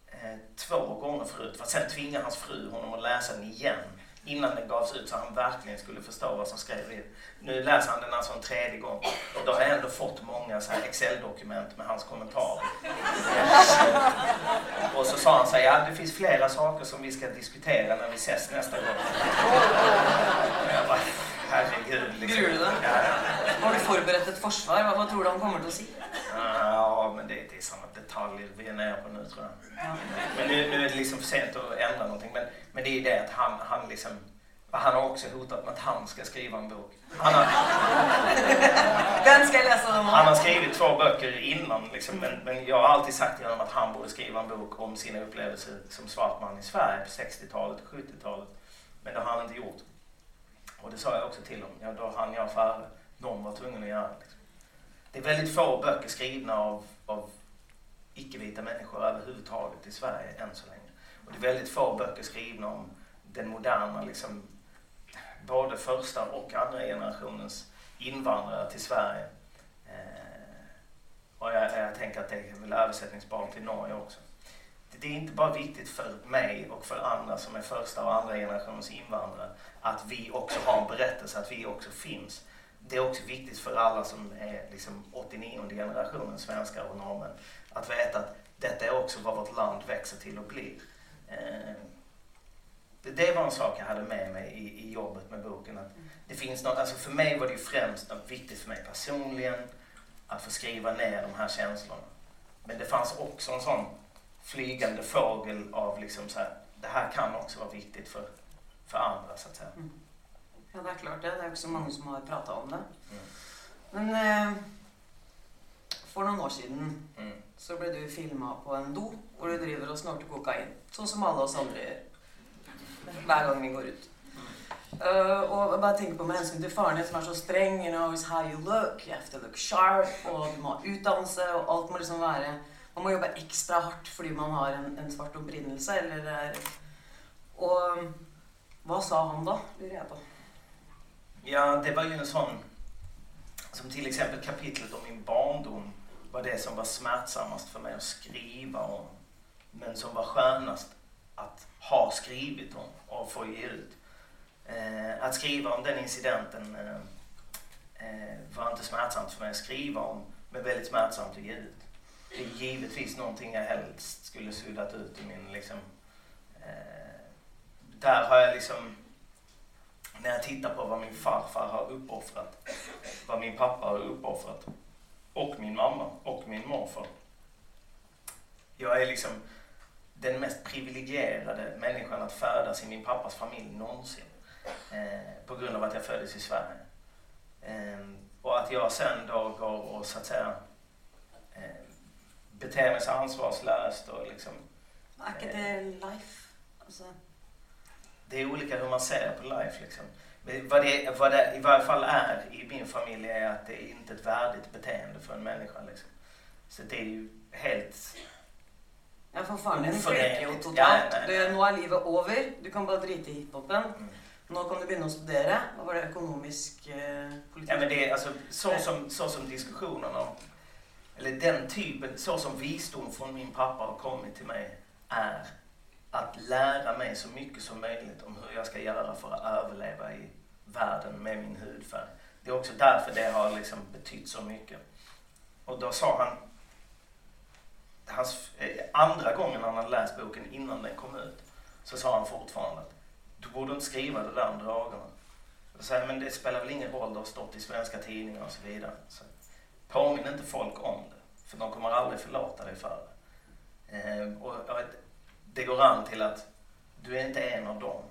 eh, två gånger förut. För sen tvinga hans fru honom att läsa den igen innan den gavs ut så han verkligen skulle förstå vad som skrev i Nu läser han den alltså en tredje gång. Och då har jag ändå fått många så här Excel-dokument med hans kommentarer. Och så sa han så här, ja det finns flera saker som vi ska diskutera när vi ses nästa gång. Och jag bara, herregud. Liksom. Ja, Har du forberedt et forsvar? Hva, hva tror du han kommer å si? Ja, men det, det är sådana detaljer vi är nere på nu tror jag. Men nu, nu är det liksom för sent att ändra någonting. Men, men det är ju det att han, han liksom... Han har också hotat med att han ska skriva en bok. Han har, skal jeg lese nå. han har skrivit två böcker innan liksom, men, men jag har alltid sagt till honom att han borde skriva en bok om sina upplevelser som svart man i Sverige på 60-talet och 70-talet. Men det har han inte gjort. Och det sa jag också till honom. Ja, då hann jag före. Någon var tvungen att göra det. Liksom. Det är väldigt få böcker skrivna av, av icke-vita människor överhuvudtaget i Sverige än så länge. Och det är väldigt få böcker skrivna om den moderna, liksom, både första och andra generationens invandrare till Sverige. Eh, och jag, jag tänker att det är väl översättningsbart till Norge också. Det, det är inte bara viktigt för mig och för andra som är första och andra generationens invandrare att vi också har en berättelse, att vi också finns det är också viktigt för alla som är liksom 89 generationen svenskar och norrmän att veta att detta är också vad vårt land växer till och blir. Eh, det var en sak jag hade med mig i, i jobbet med boken. Att det finns något, alltså för mig var det ju främst något viktigt för mig personligen att få skriva ner de här känslorna. Men det fanns också en sån flygande fågel av liksom så här, det här kan också vara viktigt för, för andra så att säga. Mm. Ja, det är klart det. Det är också många som har pratat om det. Mm. Men eh, för några år sedan mm. så blev du filmad på en do där du driver och snortar kokain. Så som alla oss andra gör. Varje gång vi går ut. Uh, och jag bara tänker på med hänsyn till faren som är så sträng, you know, is how you look, you have to look sharp, och du måste utdanna sig och allt måste liksom vara, man måste jobba extra hårt för att man har en, en svart upprinnelse eller, och vad sa han då, lurer jag på? Ja, det var ju en sån, som till exempel kapitlet om min barndom var det som var smärtsammast för mig att skriva om, men som var skönast att ha skrivit om och få ge ut. Eh, att skriva om den incidenten eh, eh var inte smärtsamt för mig att skriva om, men väldigt smärtsamt att ge ut. Det är givetvis någonting jag helst skulle suddat ut i min liksom... Eh, där har jag liksom... När jag tittar på vad min farfar har uppoffrat, vad min pappa har uppoffrat och min mamma och min morfar. Jag är liksom den mest privilegierade människan att födas i min pappas familj någonsin. Eh, på grund av att jag föddes i Sverige. Eh, och att jag sen då går och så att säga eh, beter mig så ansvarslöst och liksom... Är inte det life? Alltså... Det är olika hur man ser på life liksom. Men vad det, vad det i varje fall är i min familj är att det är inte ett värdigt beteende för en människa liksom. Så det är ju helt Ja, för fan, den flyter jo totalt. Ja, det, nå er livet over. Du kan bara drita i hiphopen. Mm. Nå kan du börja studera. Vad var det? Ekonomisk eh, politik? Ja, men det är alltså så som, så som diskussionen om, eller den typen, så som visdom från min pappa har kommit till mig är att lära mig så mycket som möjligt om hur jag ska göra för att överleva i världen med min hudfärg. Det är också därför det har liksom betytt så mycket. Och då sa han, hans, eh, andra gången han hade läst boken innan den kom ut, så sa han fortfarande att du borde inte skriva det där om dragarna. Jag här, men det spelar väl ingen roll, det har stått i svenska tidningar och så vidare. Så, påminn inte folk om det, för de kommer aldrig förlåta dig för det. Eh, och, det går an till att du är inte en av dem.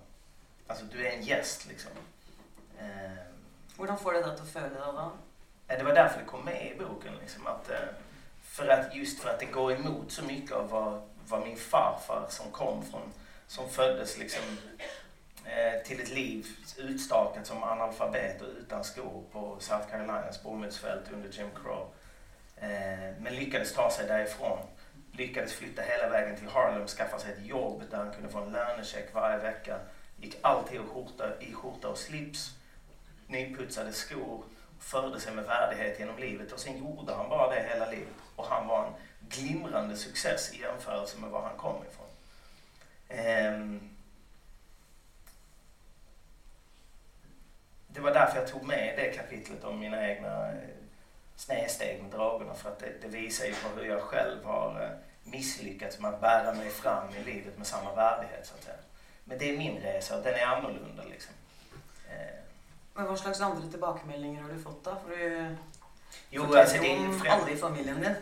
Alltså du är en gäst liksom. Eh, Hur får det att följa då? Det var därför det kom med i boken. Liksom, att, eh, för att, just för att det går emot så mycket av vad, vad min farfar som kom från, som föddes liksom Eh, till ett liv utstakat som analfabet och utan skor på South Carolinas bomullsfält under Jim Crow. Eh, men lyckades ta sig därifrån. Lyckades flytta hela vägen till Harlem, skaffa sig ett jobb där han kunde få en lönecheck varje vecka. Gick alltid skjorta, i skjorta och slips, nyputsade skor, förde sig med värdighet genom livet och sen gjorde han bara det hela livet. Och han var en glimrande success i jämförelse med var han kom ifrån. Ehm. det var därför jag tog med det kapitlet om mina egna eh, snedsteg med dragarna för att det, det visar ju på hur jag själv har eh, misslyckats med att bära mig fram i livet med samma värdighet så att säga. Men det är min resa och den är annorlunda liksom. Eh. Men vad slags andra tillbakemeldingar har du fått då? För du jo, alltså det är om främ... alla i familjen din.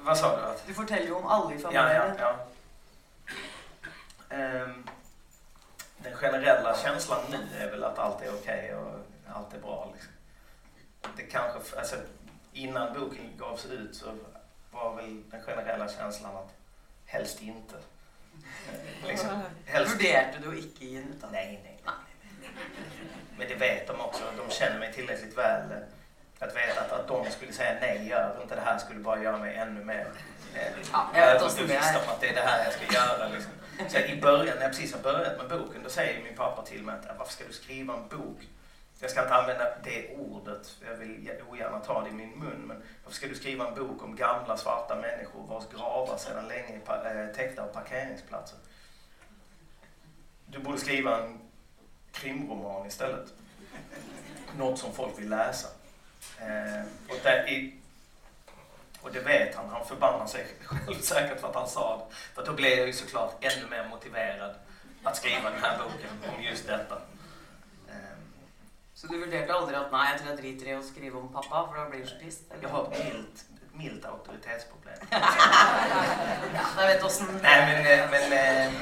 vad sa du? Du berättar ju om alla i familjen ja, ja, ja. Um, den generella känslan nu är väl att allt är okej okay och allt är bra. Liksom. Det kanske, alltså, innan boken gavs ut så var väl den generella känslan att helst inte. Liksom, helst... Vurderade du icke in? Nej, nej, nej. Men det vet de också. De känner mig tillräckligt väl. Att veta att, att de skulle säga nej, gör inte det här skulle bara göra mig ännu mer eh, ja, jag vet om att det är det här jag ska göra. Liksom. Så I början, när jag precis har börjat med boken, då säger min pappa till mig att varför ska du skriva en bok? Jag ska inte använda det ordet, jag vill ogärna ta det i min mun, men varför ska du skriva en bok om gamla svarta människor vars gravar sedan länge är eh, täckta av parkeringsplatser? Du borde skriva en krimroman istället. något som folk vill läsa. Eh, och, där i, och det vet han. Han förbannar sig själv säkert för att han sa det. För då blev jag ju såklart ännu mer motiverad att skriva den här boken om just detta. Eh, Så du vurderte aldri at nei, jeg tror jeg driter i å skrive om pappa, for da blir du så pissed? jag har milt, milt auktoritetsproblem. Ja, jeg vet åssen Nej men, eh, men, eh,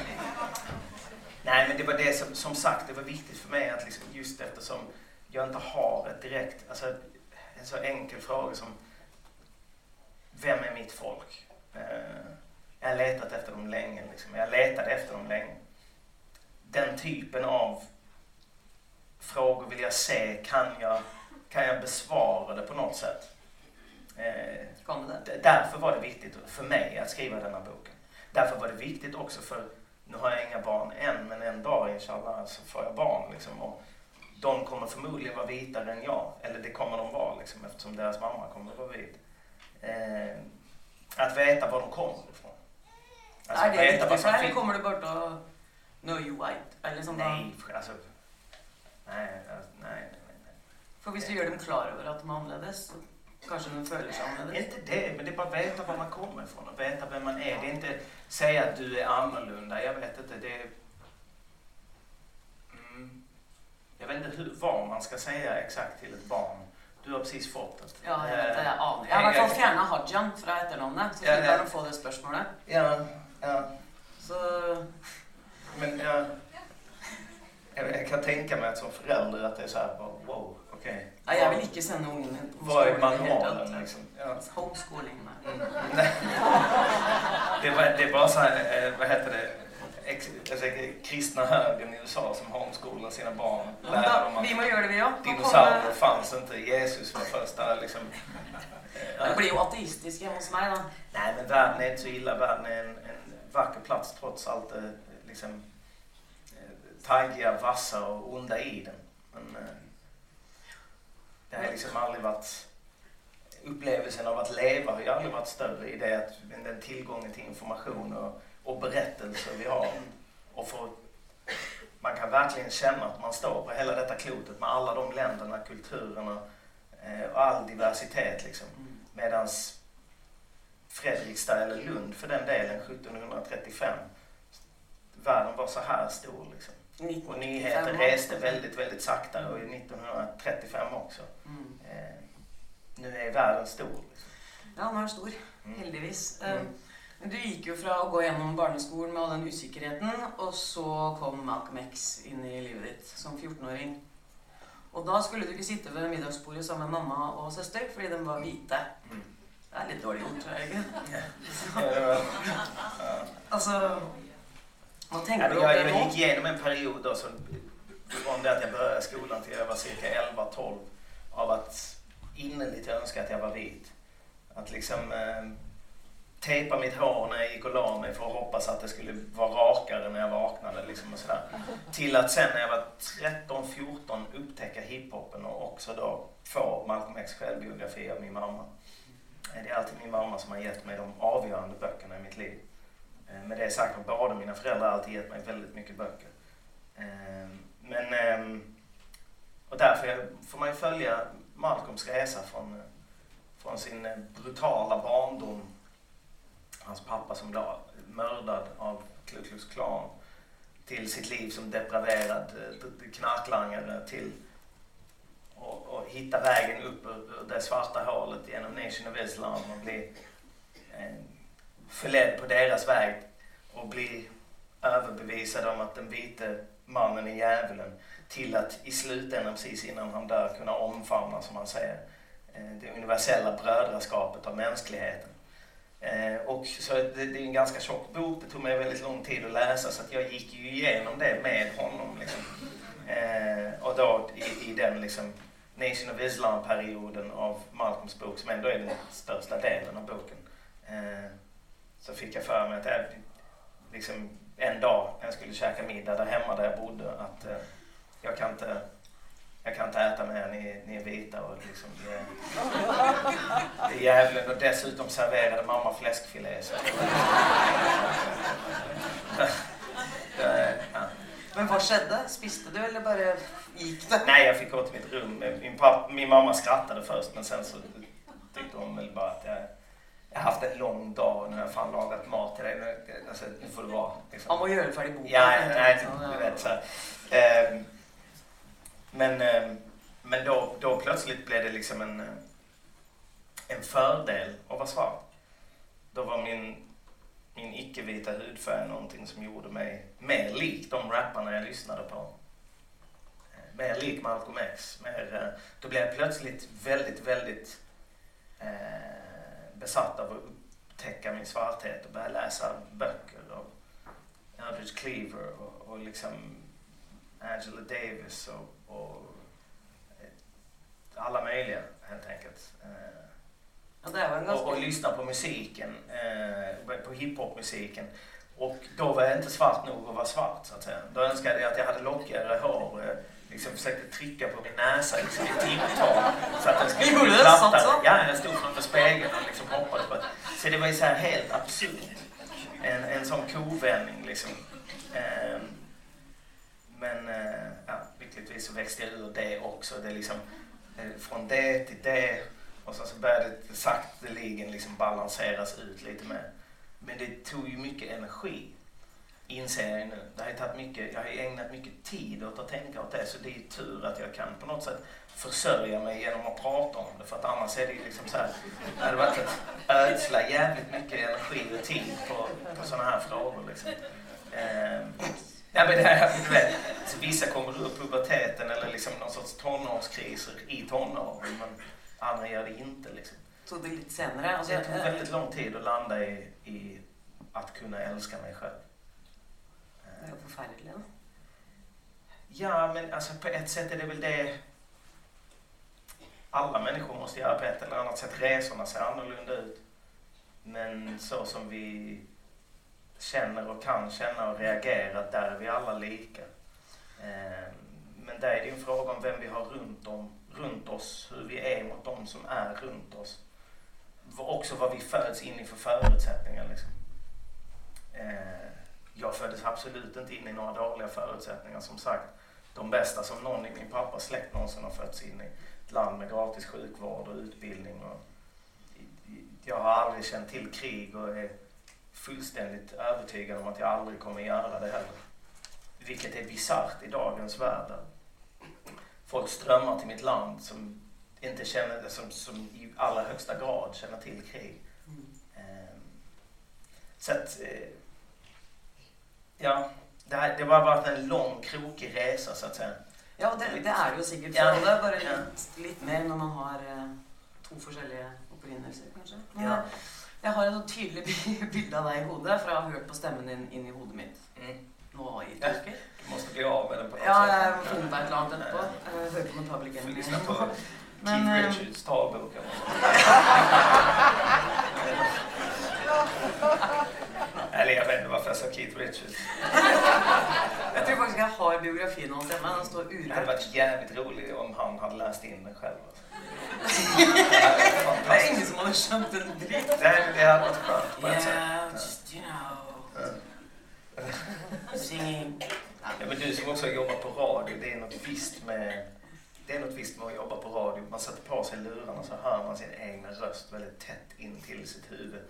nej, men det var det som, som sagt, det var viktigt för mig att liksom, just eftersom jag inte har ett direkt, alltså en så enkel fråga som vem är mitt folk? Eh, jag har letat efter dem länge, liksom. jag letade efter dem länge. Den typen av frågor vill jag se, kan jag, kan jag besvara det på något sätt? Eh, Därför var det viktigt för mig att skriva denna boken. Därför var det viktigt också för, nu har jag inga barn än, men en dag inshallah så får jag barn. Liksom, och de kommer förmodligen vara vitare än jag, eller det kommer de vara liksom, eftersom deras mamma kommer att vara vit. Eh, att veta var de kommer ifrån. Alltså, er det veta viktig vad som finns. kommer du å know you white? Eller da? Nej, alltså, nej, nej, nej, nej. For hvis du gjør dem klar over at de er annerledes, så kanskje de føler seg annerledes? Inte det, men det är bara att veta var man kommer ifrån och veta vem man är. Det är inte säga att du är annorlunda. Jag vet inte, det är... Mm. Jag vet inte hur, vad man ska säga exakt till ett barn. Du har precis fått ett. Ja, jeg vet det. Jeg aner. Jeg har i hvert fall fjerna Hajan fra etternavnet, så Ja, ja. slipper han å få det spørsmålet. Ja, ja. Så Men jag, jag, jag kan tänka mig att som förälder att det är så här, wow, okej. ja, jeg vil ikke sende ungen min på Vad är manualen liksom? Ja. Homeschooling. nei. Mm. Det, var, det är bara så här, eh, vad heter det, ex, alltså, kristna högern i USA som homeschoolar sina barn. Ja, Lär dem att vi må gjøre det, vi òg. dinosaurier fanns inte, Jesus var första liksom. eh, Det blir jo ateistisk hjemme hos meg, da. Nej men världen är inte så illa, världen är en, en vacker plats trots allt det liksom eh, taggiga, vassa och onda i den. Men eh, det har liksom aldrig varit upplevelsen av att leva har ju aldrig varit större i det att den tillgången till information och, och berättelser vi har. Och för, man kan verkligen känna att man står på hela detta klotet med alla de länderna, kulturerna eh, och all diversitet liksom. Medans Fredrikstad eller Lund för den delen 1735 världen var så här stor liksom. Och nyheter reste väldigt, väldigt sakta och 1935 också. Mm. Eh, nu är världen stor. Ja, nå er den stor. Mm. Heldigvis. Mm. Eh, Men du gikk jo fra å gå gjennom barneskolen med all den usikkerheten, og så kom Malcolm X inn i livet ditt som 14-åring. Og da skulle du ikke sitte ved middagsbordet sammen med mamma og søster, fordi de var hvite. Mm. Det er litt dårlig gjort, er det ikke? Ja, Tenker men du jag, gick igenom en period då, så, från det att jag började skolan till jag var cirka 11-12, av att innerligt önska att jag var vit. Att liksom eh, tejpa mitt hår när jag gick och la mig för att hoppas att det skulle vara rakare när jag vaknade. Liksom och sådär. Till att sen när jag var 13-14 upptäcka hiphopen och också då få Malcolm X självbiografi av min mamma. Det är alltid min mamma som har gett mig de avgörande böckerna i mitt liv. Eh, med det sagt har båda mina föräldrar alltid gett mig väldigt mycket böcker. Ehm, men, ehm, och därför får man ju följa Malcolms resa från, från sin eh, brutala barndom, hans pappa som blev mördad av Ku Klux Klan, till sitt liv som depraverad eh, knarklangare till och, och hitta vägen upp ur, ur det svarta hålet genom Nation of Islam och bli eh, förledd på deras väg och bli överbevisad om att den vite mannen är djävulen till att i slutändan precis innan han dör kunna omfamna som han säger eh, det universella brödraskapet av mänskligheten. Eh, och så det, det är en ganska tjock bok, det tog mig väldigt lång tid att läsa så att jag gick ju igenom det med honom. Liksom. Eh, och då i, i den liksom Nation of Islam-perioden av Malcolms bok som ändå är den största delen av boken. Eh, så fick jag för mig att jag, liksom, en dag när jag skulle käka middag där hemma där jag bodde att eh, jag kan inte jag kan inte äta med er, ni, ni är vita och liksom det, är- det är djävulen och dessutom serverade mamma fläskfilé. Så. Men hva skjedde? Spiste du, eller bare Gick det? Nej, jag fick gå till mitt rum. Min, pappa, min mamma skrattade först men sen så tyckte hon väl bara att jag, jag har haft en lång dag och nu har jag fan lagat mat till dig. Alltså, nu får det vara. Liksom. Han må göra färdig boken. Ja, nej, liksom. du vet så. Ehm, Men, ehm, men då, då plötsligt blev det liksom en, eh, en fördel att vara svart. Då var min, min icke-vita hudfärg någonting som gjorde mig mer lik de rapparna jag lyssnade på. Eh, Mer lik Malcolm X. Mer, eh, då blev jag plötsligt väldigt, väldigt eh, besatt av att upptäcka min svarthet och börja läsa böcker av Eldridge Cleaver och, och liksom Angela Davis och, och eh, alla möjliga helt enkelt. Eh, Ja, och, och lyssna på musiken, eh, på hiphopmusiken. Och då var jag inte svart nog att vara svart så att säga. Då önskade jag att jag hade lockigare hår. Liksom försökte trycka på min näsa liksom, i timtal. Så att den skulle bli plattare. Ja, jag stod framför spegeln och liksom hoppades på att... Så det var ju så här helt absurt. En, en sån kovändning liksom. Eh, men eh, ja, lyckligtvis så växte jag ur det också. Det liksom, eh, från det till det. Och sen så började det sakteligen liksom balanseras ut lite mer. Men det tog ju mycket energi. Inser jag nu. Det har tagit mycket, jag har ägnat mycket tid åt att tänka åt det. Så det är tur att jag kan på något sätt försörja mig genom att prata om det. För att annars är det ju liksom så här. Det hade varit att ödsla jävligt mycket energi och tid på, på sådana här frågor liksom. Ehm, Ja, men det här, du vet, vissa kommer ur puberteten eller liksom någon sorts tonårskriser i tonåren men andra gör det inte. Liksom. Tog det lite senare? Alltså, Det tog eh, väldigt lång tid att landa i, i att kunna älska mig själv det är jo forferdelig. Ja, men alltså på ett sätt är det väl det alla människor måste göra på ett eller annat sätt. Resorna ser annorlunda ut. Men så som vi känner och kan känna och reagera, där är vi alla lika. Ehm, men där är det en fråga om vem vi har runt, om, runt oss, hur vi är mot de som är runt oss. Också vad vi föds in i för förutsättningar. Liksom. Ehm, jag föddes absolut inte in i några dåliga förutsättningar. Som sagt, de bästa som någon i min pappas släkt någonsin har fötts in i. Ett land med gratis sjukvård och utbildning. Och jag har aldrig känt till krig och är fullständigt övertygad om att jag aldrig kommer göra det heller. Vilket är bisarrt i dagens värld. Folk strömmar till mitt land som inte känner som, som i allra högsta grad känner till krig. Mm. Ehm, Så att, eh, ja, det, här, det har varit en lång krokig resa så att säga. Ja, det, det er det jo sikkert Ja. for alle. Bare Ja. litt mer når man har eh, to forskjellige opprinnelser, kanskje. Men Ja. jeg har et sånt tydelig bi- bilde av deg i hodet, for jeg har hørt på stemmen din inn i hodet mitt Mm. nå i Ja. Du måste bli av med den på något Ja, sätt. jeg må finne på et eller annet etterpå. Eh, Høre på Public Får Enemy. lyssna på Keith eh, Richards talbok. eller något. Eller jag vet inte varför jag sa Keith Richards. Jeg tror faktisk jeg har biografien hans hjemme. Den står Det hade varit jävligt roligt om han hade läst in den själv. Alltså. Det er ingen som hadde skjønt en dritt. Det, det hade varit skönt på ett sätt. Yeah, just, you know, singing. Ja, men du som också har jobbat på radio, det är något visst med det är något visst med att jobba på radio. Man sätter på sig lurarna så hör man sin egna röst väldigt tätt in till sitt huvud.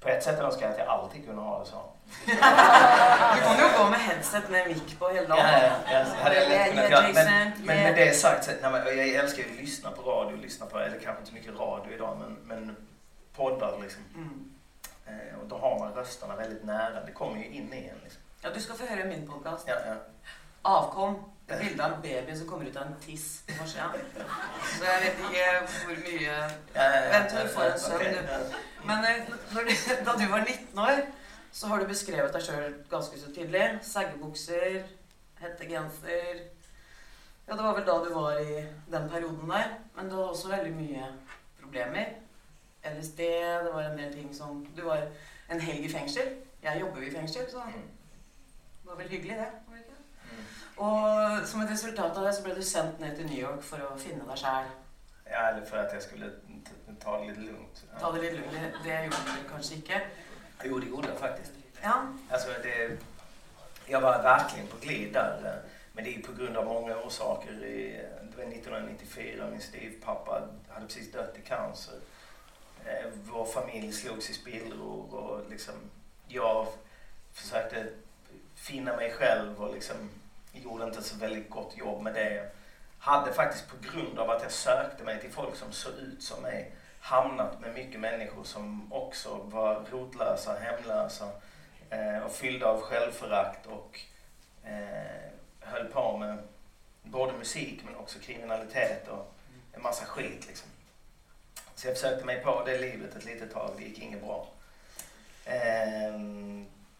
På ett sätt önskar jag att jag alltid kunde ha det så. Du kan jo gå med headset med mick på hele Ja, dagen. ja, ja, hade jag lätt kunnat göra. Men, med det sagt, så, nej, men jag älskar ju att lyssna på radio, lyssna på, eller kanske inte så mycket radio idag, men, men poddar liksom. Mm. Eh, och då har man rösterna väldigt nära. Det kommer ju in i en. Liksom. Ja, du skal få høre min podkast. Ja, ja. Avkom. Et bilde av en baby som kommer ut av en tiss på forsida. Så jeg vet ikke hvor mye Vent til du får en søvn, okej, du. Men eh, du, da du var 19 år, så har du beskrevet deg sjøl ganske så tydelig. Seggebukser, hettegenser Ja, det var vel da du var i den perioden der. Men du hadde også veldig mye problemer. LSD, det var en del ting som Du var en helg i fengsel. Jeg jobber jo i fengsel, så Mm. det var vel hyggelig, det. Og som et resultat av det så ble du sendt ned til New York for å finne deg sjæl. Ja, eller för att jag skulle ta det lite lugnt. Ja. Ta det litt lugnt. Det gjorde du kanskje ikke. Jo, det gjorde jag faktiskt. Ja. Alltså, det, jag var verkligen på glid där. Men det är på grund av många orsaker. Det var 1994, min styvpappa hade precis dött i cancer. Eh, vår familj slogs i spillror och liksom jag försökte finna mig själv och liksom gjorde inte så väldigt gott jobb med det. Hade faktiskt på grund av att jag sökte mig till folk som såg ut som mig hamnat med mycket människor som också var rotlösa, hemlösa eh, och fyllda av självförakt och eh, höll på med både musik men också kriminalitet och en massa skit liksom. Så jag försökte mig på det livet ett litet tag, det gick inget bra. Eh,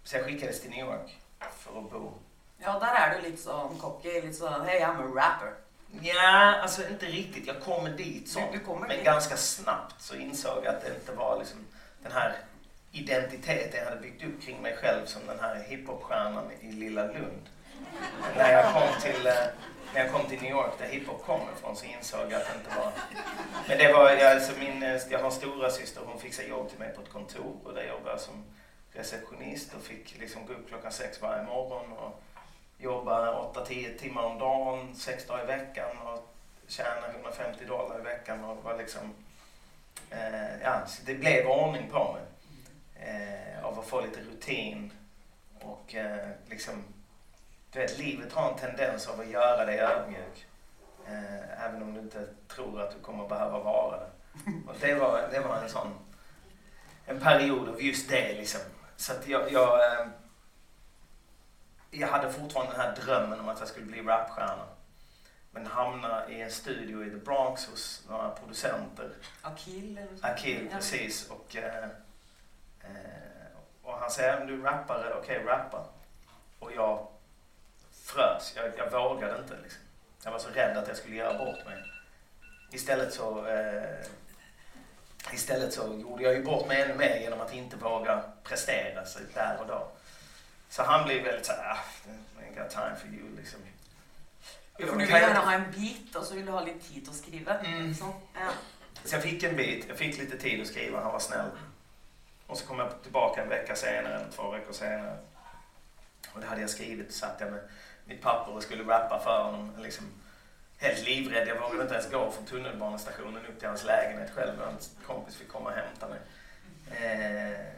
så jag skickades till New York för att bo. Ja, där är du lite sån cocky, lite så hey I'm a rapper. Ja, alltså inte riktigt. Jag kommer dit så. Du, du kommer men dit. ganska snabbt så insåg jag att det inte var liksom den här identiteten jag hade byggt upp kring mig själv som den här hiphopstjärnan i Lilla Lund. när, jag kom till, eh, när jag kom till New York där hiphop kommer ifrån så insåg jag att det inte var... Men det var, alltså min, eh, jag har en stora syster hon fixade jobb till mig på ett kontor och där jobbade jag som receptionist och fick liksom gå upp klockan sex varje morgon och jobba 8-10 timmar om dagen, 6 dagar i veckan och tjäna 150 dollar i veckan och var liksom... Eh, ja, det blev ordning på mig. Eh, av att få lite rutin och eh, liksom... Du vet, livet har en tendens av att göra dig ödmjuk. Eh, även om du inte tror att du kommer behöva vara det. Och det var, det var en sån... En period av just det liksom. Så att jag... jag eh, jag hade fortfarande den här drömmen om att jag skulle bli rapstjärna. Men hamna i en studio i The Bronx hos några producenter. Akil eller. Akil, precis. Och, eh, eh, och han säger, "Men du rappare, okej rappa. Och jag frös. Jag, jag vågade inte liksom. Jag var så rädd att jag skulle göra bort mig. Istället så, eh, istället så gjorde jag ju bort mig ännu mer genom att inte våga prestera så där och då. Så han blev väldigt såhär, ah, I got time for you liksom. Ja, för du vill gärna ha en bit och så vill du ha lite tid att skriva. Mm. Så, ja. Så jag fick en bit, jag fick lite tid att skriva, han var snäll. Och så kom jag tillbaka en vecka senare, eller två veckor senare. Och det hade jag skrivit, satt jag med mitt papper och skulle rappa för honom. Liksom, helt livrädd, jag vågade inte ens gå från tunnelbanestationen upp till hans lägenhet själv. Hans kompis fick komma och hämta mig. Eh,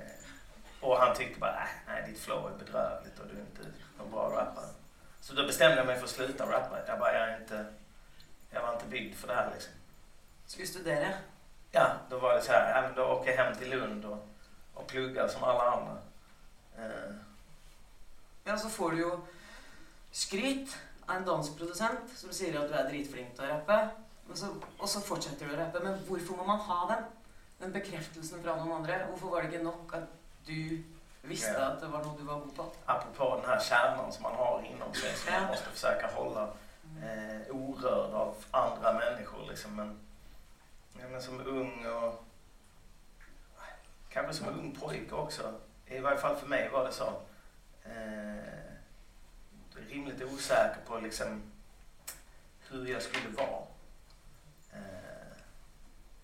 och han tyckte bara, "Äh, nej ditt flow är bedrövligt och du är inte någon bra rappare. Så då bestämde jag mig för att sluta rappa. Jag bara, jag är inte, jag var inte byggd för det här liksom. Ska vi studera? Ja, då var det så här, ja, då åker jag hem till Lund och, och pluggar som alla andra. Eh, Ja, så får du ju skryt av en dansk producent som säger att du är dritflink till att rappa. Men så, och så fortsätter du att rappa. Men varför må man ha den? Den bekräftelsen från de andra. Varför var det inte nog att du visste Ja. att det var något du var god på? apropå den här kärnan som man har inom sig som man måste försöka hålla eh, orörd av andra människor. Liksom. Men, ja, men som ung och kanske som ung pojke också. I varje fall för mig var det så. Eh, rimligt osäker på liksom, hur jag skulle vara. Eh,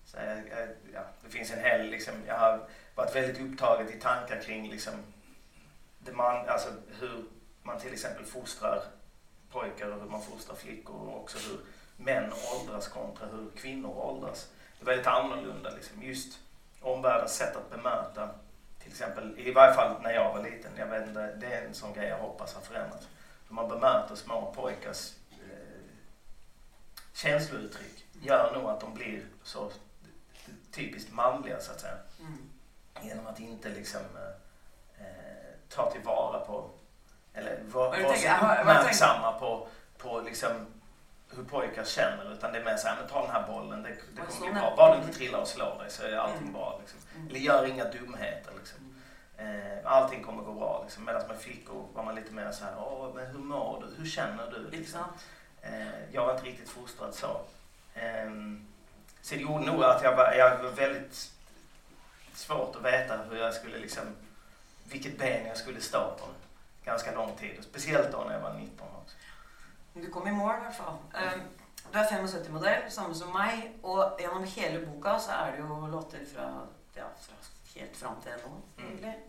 så jag, jag, ja, det finns en hel, liksom, jag har varit väldigt upptaget i tankar kring liksom, det man, alltså hur man till exempel fostrar pojkar och hur man fostrar flickor och också hur män åldras kontra hur kvinnor åldras. Det är väldigt annorlunda. Liksom. Just omvärldens sätt att bemöta, till exempel, i varje fall när jag var liten, jag vet inte, det är en sån grej jag hoppas har förändrats. Hur man bemöter små pojkars eh, känslouttryck gör nog att de blir så typiskt manliga så att säga. Mm. Genom att inte liksom eh, eh, ta tillvara på eller vara var så uppmärksamma på, på liksom hur pojkar känner utan det är mer såhär, men ta den här bollen, det, det kommer bli bra. Bara du inte trillar och slår dig så är allting Mm. bra. Liksom. Mm. Eller gör inga dumheter. Liksom. Eh, allting kommer gå bra. Liksom. Medan med flickor var man lite mer så här, Åh, men hur mår du? Hur känner du? Liksom. Eh, jag var inte riktigt fostrad så. Eh, så det gjorde nog att jag var, jag var väldigt svårt att veta hur jag skulle liksom, vilket ben jag skulle stå på ganska lång tid. Speciellt då när jag var 19 också. Du kom i mål i alla fall. Um, du är 75-modell, samma som mig. Och genom hela boken så är det ju låtar från, ja, från helt fram till nu. Mm. egentligen.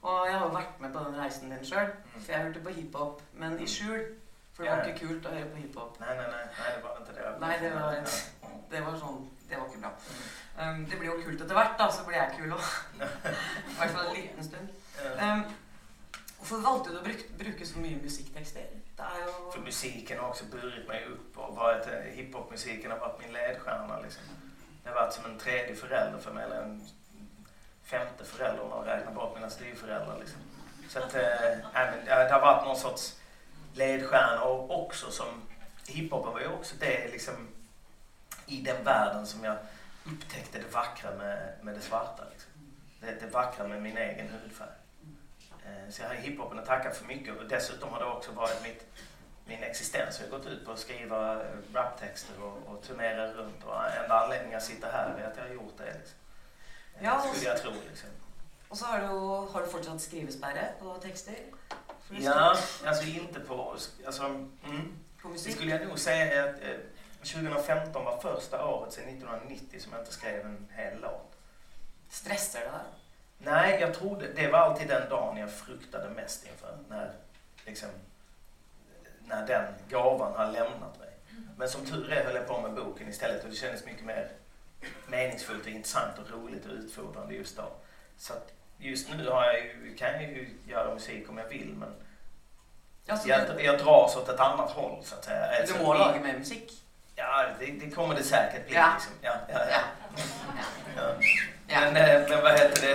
Och jag har varit med på den resan din själv. Mm. För jag hörde på hiphop, men i skjul. För det var inte kul att höra på hiphop. Nej, nej, nej, nej, det var inte det. Nej, det var, det var sån, det var inte bra. Um, det blir ju kul efter vart då, så blir jag kul också. I alla fall en liten stund. Um, Varför valde du att bruka, bruka så? Det är ju... För musiken har också burit mig upp och varit, eh, hiphopmusiken har varit min ledstjärna. Liksom. Det har varit som en tredje förälder för mig, eller en femte förälder om man räknar bort mina styvföräldrar. Liksom. Så att, äh, det har varit någon sorts ledstjärna och också som hiphopen var ju också det liksom i den världen som jag upptäckte det vackra med, med det svarta. Liksom. Det, det vackra med min egen hudfärg. Eh, så jag har hiphopen att tacka för mycket och dessutom har det också varit mitt, min existens. Jag har gått ut på att skriva eh, raptexter och, och turnera runt och enda anledningen jag sitter här är att jag har gjort det. Liksom. Ja, skulle jag tro. Liksom. Och så har du, har du fortsatt skrivespärre på texter? Ja, alltså inte på... Alltså, mm, på musik? Det skulle jag nog säga att eh, 2015 var första året sedan 1990 som jag inte skrev en hel låt. Stressar det där? Nej, jag trodde, det var alltid den dagen jag fruktade mest inför. När, liksom, när den gåvan har lämnat mig. Men som tur är höll jag på med boken istället och det kändes mycket mer meningsfullt och intressant och roligt och utfordrande just då. Så just nu har jag ju, kan jag ju göra musik om jag vill men alltså, jag, jag dras åt ett annat håll så att säga. Du må laga med musik? Ja, det, det, kommer det säkert bli. Ja. Liksom. Ja, ja, ja. ja. Men, eh, men vad heter det?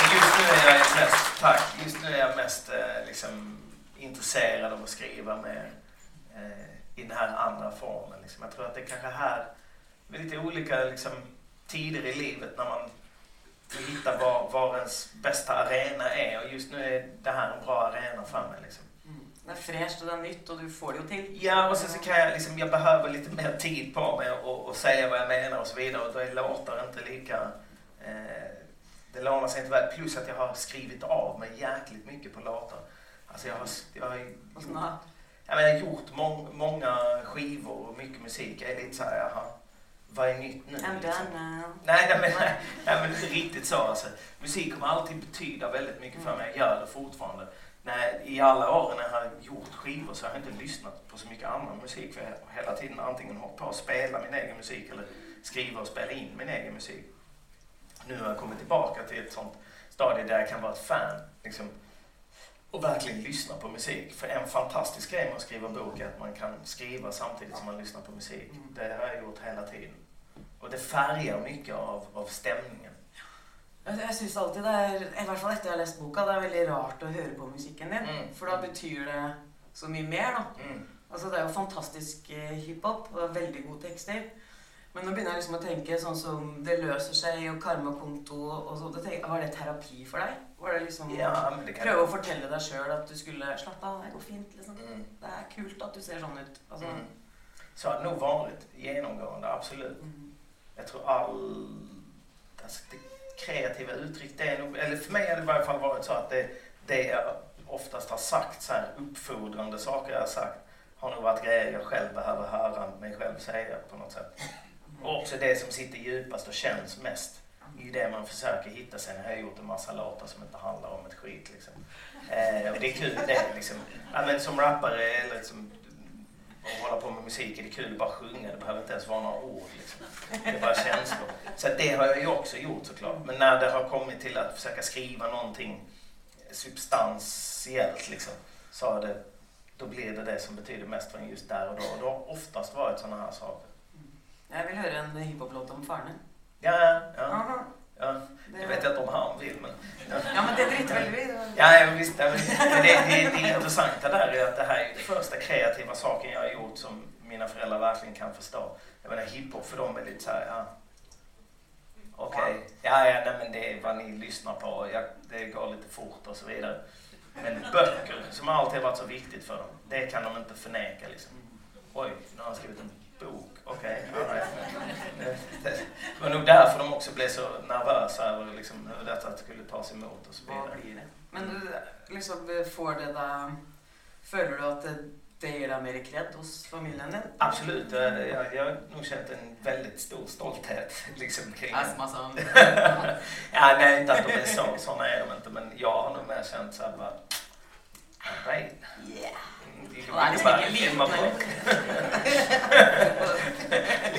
Men, just nu är jag mest, tack, just nu är jag mest eh, liksom, intresserad av att skriva med eh, i den här andra formen. Liksom. Jag tror att det kanske här, med lite olika liksom, tider i livet när man vill hitta var, var ens bästa arena är och just nu är det här en bra arena för mig. Liksom. Mm. Det är fräscht och det är nytt och du får det ju till. Ja, och sen så kan jag liksom, jag behöver lite mer tid på mig och, och säga vad jag menar och så vidare och då är låtar inte lika, eh, det lånar sig inte väl. Plus att jag har skrivit av mig jäkligt mycket på låtar. Alltså jag har, jag har, gjort, jag har gjort må, många skivor och mycket musik. Jag är lite såhär, jaha vad är nytt nu? I'm liksom. done now. Nej, nej, men, nej, nej, men inte riktigt så. Alltså. Musik kommer alltid betyda väldigt mycket för mig. Jag gör det fortfarande. Nej, I alla år när jag har gjort skivor så har jag inte lyssnat på så mycket annan musik. För jag har hela tiden antingen hållit på att spela min egen musik eller skriva och spela in min egen musik. Nu har jag kommit tillbaka till ett sånt stadie där jag kan vara ett fan. Liksom, och verkligen lyssna på musik. För en fantastisk grej med att skriva en bok är att man kan skriva samtidigt som man lyssnar på musik. Mm. Det har jag gjort hela tiden. Och det färgar mycket av, av stämningen. Jag syns alltid det är, i alla fall efter jag har läst boken, det är väldigt rart att höra på musiken din. Mm. För då betyder det så mycket mer. Då. Mm. Alltså, det är ju fantastisk eh, hiphop och väldigt goda texter. Men nu börjar jag liksom att tänka sånn som Det löser sig och karmakonto och så. Var det terapi för dig? Var det liksom ja, det kan pröva att fortälla dig själv att du skulle slappna av, det går fint liksom. Mm. Det är kul att du ser sån ut. Alltså. Mm. Så har det nog varit genomgående, absolut. Mm. Jag tror all... Alltså, det kreativa uttryck, det är nog, eller för mig har det i varje fall varit så att det, det jag oftast har sagt, så här uppfordrande saker jag har sagt, har nog varit grejer jag själv behöver höra mig själv säga på något sätt. Och också det som sitter djupast och känns mest i det man försöker hitta. Sen har jag gjort en massa låtar som inte handlar om ett skit. Liksom. Eh, och det är kul det liksom. Ja, men som rappare eller liksom, och hålla på med musik är det kul att bara sjunga. Det behöver inte ens vara några ord. Liksom. Det är bara känslor. Så det har jag ju också gjort såklart. Men när det har kommit till att försöka skriva någonting substantiellt liksom, så har det, då blir det det som betyder mest för en just där och då. Och det har oftast varit sådana här saker. Jag vill höra en hiphop-låt om Farne. Ja, ja. Ja. Jag vet inte om han vill, men... Ja, ja men det driter väl vi Ja, ja visst. Men det, det, det intressanta där är att det här är den första kreativa saken jag har gjort som mina föräldrar verkligen kan förstå. Jag menar, hiphop för dem är lite så här, ja... Okej, okay. ja, ja, nej, men det är vad ni lyssnar på. Ja, det går lite fort och så vidare. Men böcker, som alltid har varit så viktigt för dem, det kan de inte förneka liksom. Oj, nu har han skrivit en bok. Okej, okay, Det var nog därför de också blev så nervösa över liksom, hur detta skulle tas emot och så vidare. Men du, liksom, får det där, följer du att det, det ger dig mer cred hos familjen? Absolut. Jag, jag har nog känt en väldigt stor stolthet liksom, kring Astma Ja, nej, inte att de är så. Sådana är de inte. Men jag har nog mer känt så här bara, Han är inte liten Bara, eller?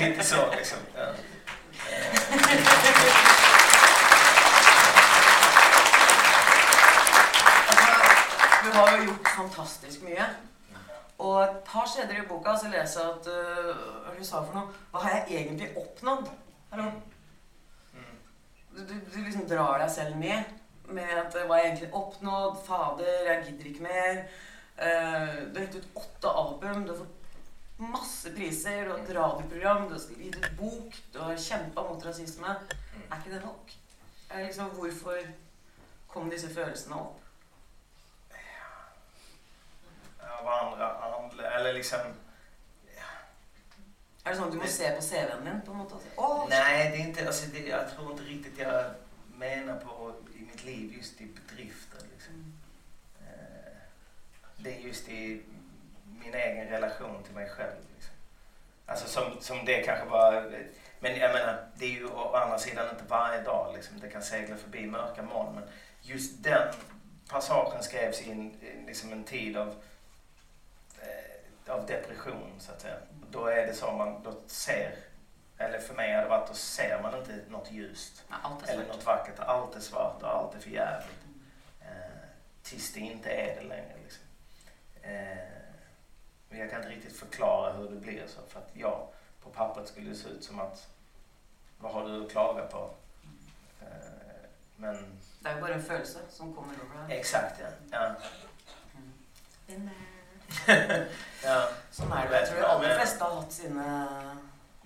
Lite så liksom. Ja. Du har jo gjort fantastisk mye. Og et par steder i boka så leser jeg at øh, hva du sa for noe Hva har jeg egentlig oppnådd? Hallo? Mm. Du, du, du liksom drar deg selv med med at hva har jeg egentlig oppnådd? Fader, jeg gidder ikke mer. Eh, du har gitt ut åtte album, du har fått masse priser, du har et radioprogram, du har gitt ut bok, du har kjempa mot rasisme. Er ikke det nok? Liksom, hvorfor kom disse følelsene opp? Av andra, andra, eller liksom... Er det sånn at du må se på CV-en din på en og si, Åh, Nej, det är inte, alltså det, jag tror inte riktigt jag menar på i mitt liv just i bedrifter. Liksom. Eh, Det är just i min egen relation till mig själv. Liksom. Alltså som, som det kanske var... Men jag menar, det är ju å andra sidan inte varje dag liksom. Det kan segla förbi mörka moln. Men just den passagen skrevs i en, i liksom en tid av, eh, av depression så att säga. Då är det så man då ser, eller för mig har det varit, då ser man inte något ljust. Eller något vackert. Allt är svart och allt är för jävligt. Eh, tills det inte är det längre. Liksom. Eh, men jag kan inte riktigt förklara hur det blir så. För att ja, på pappret skulle det se ut som att vad har du att klaga på? Eh, men Det jo bare en følelse som kommer deg. exakt ja. ja. There. ja. Sånn er det. Jeg tror de aller fleste har hatt sine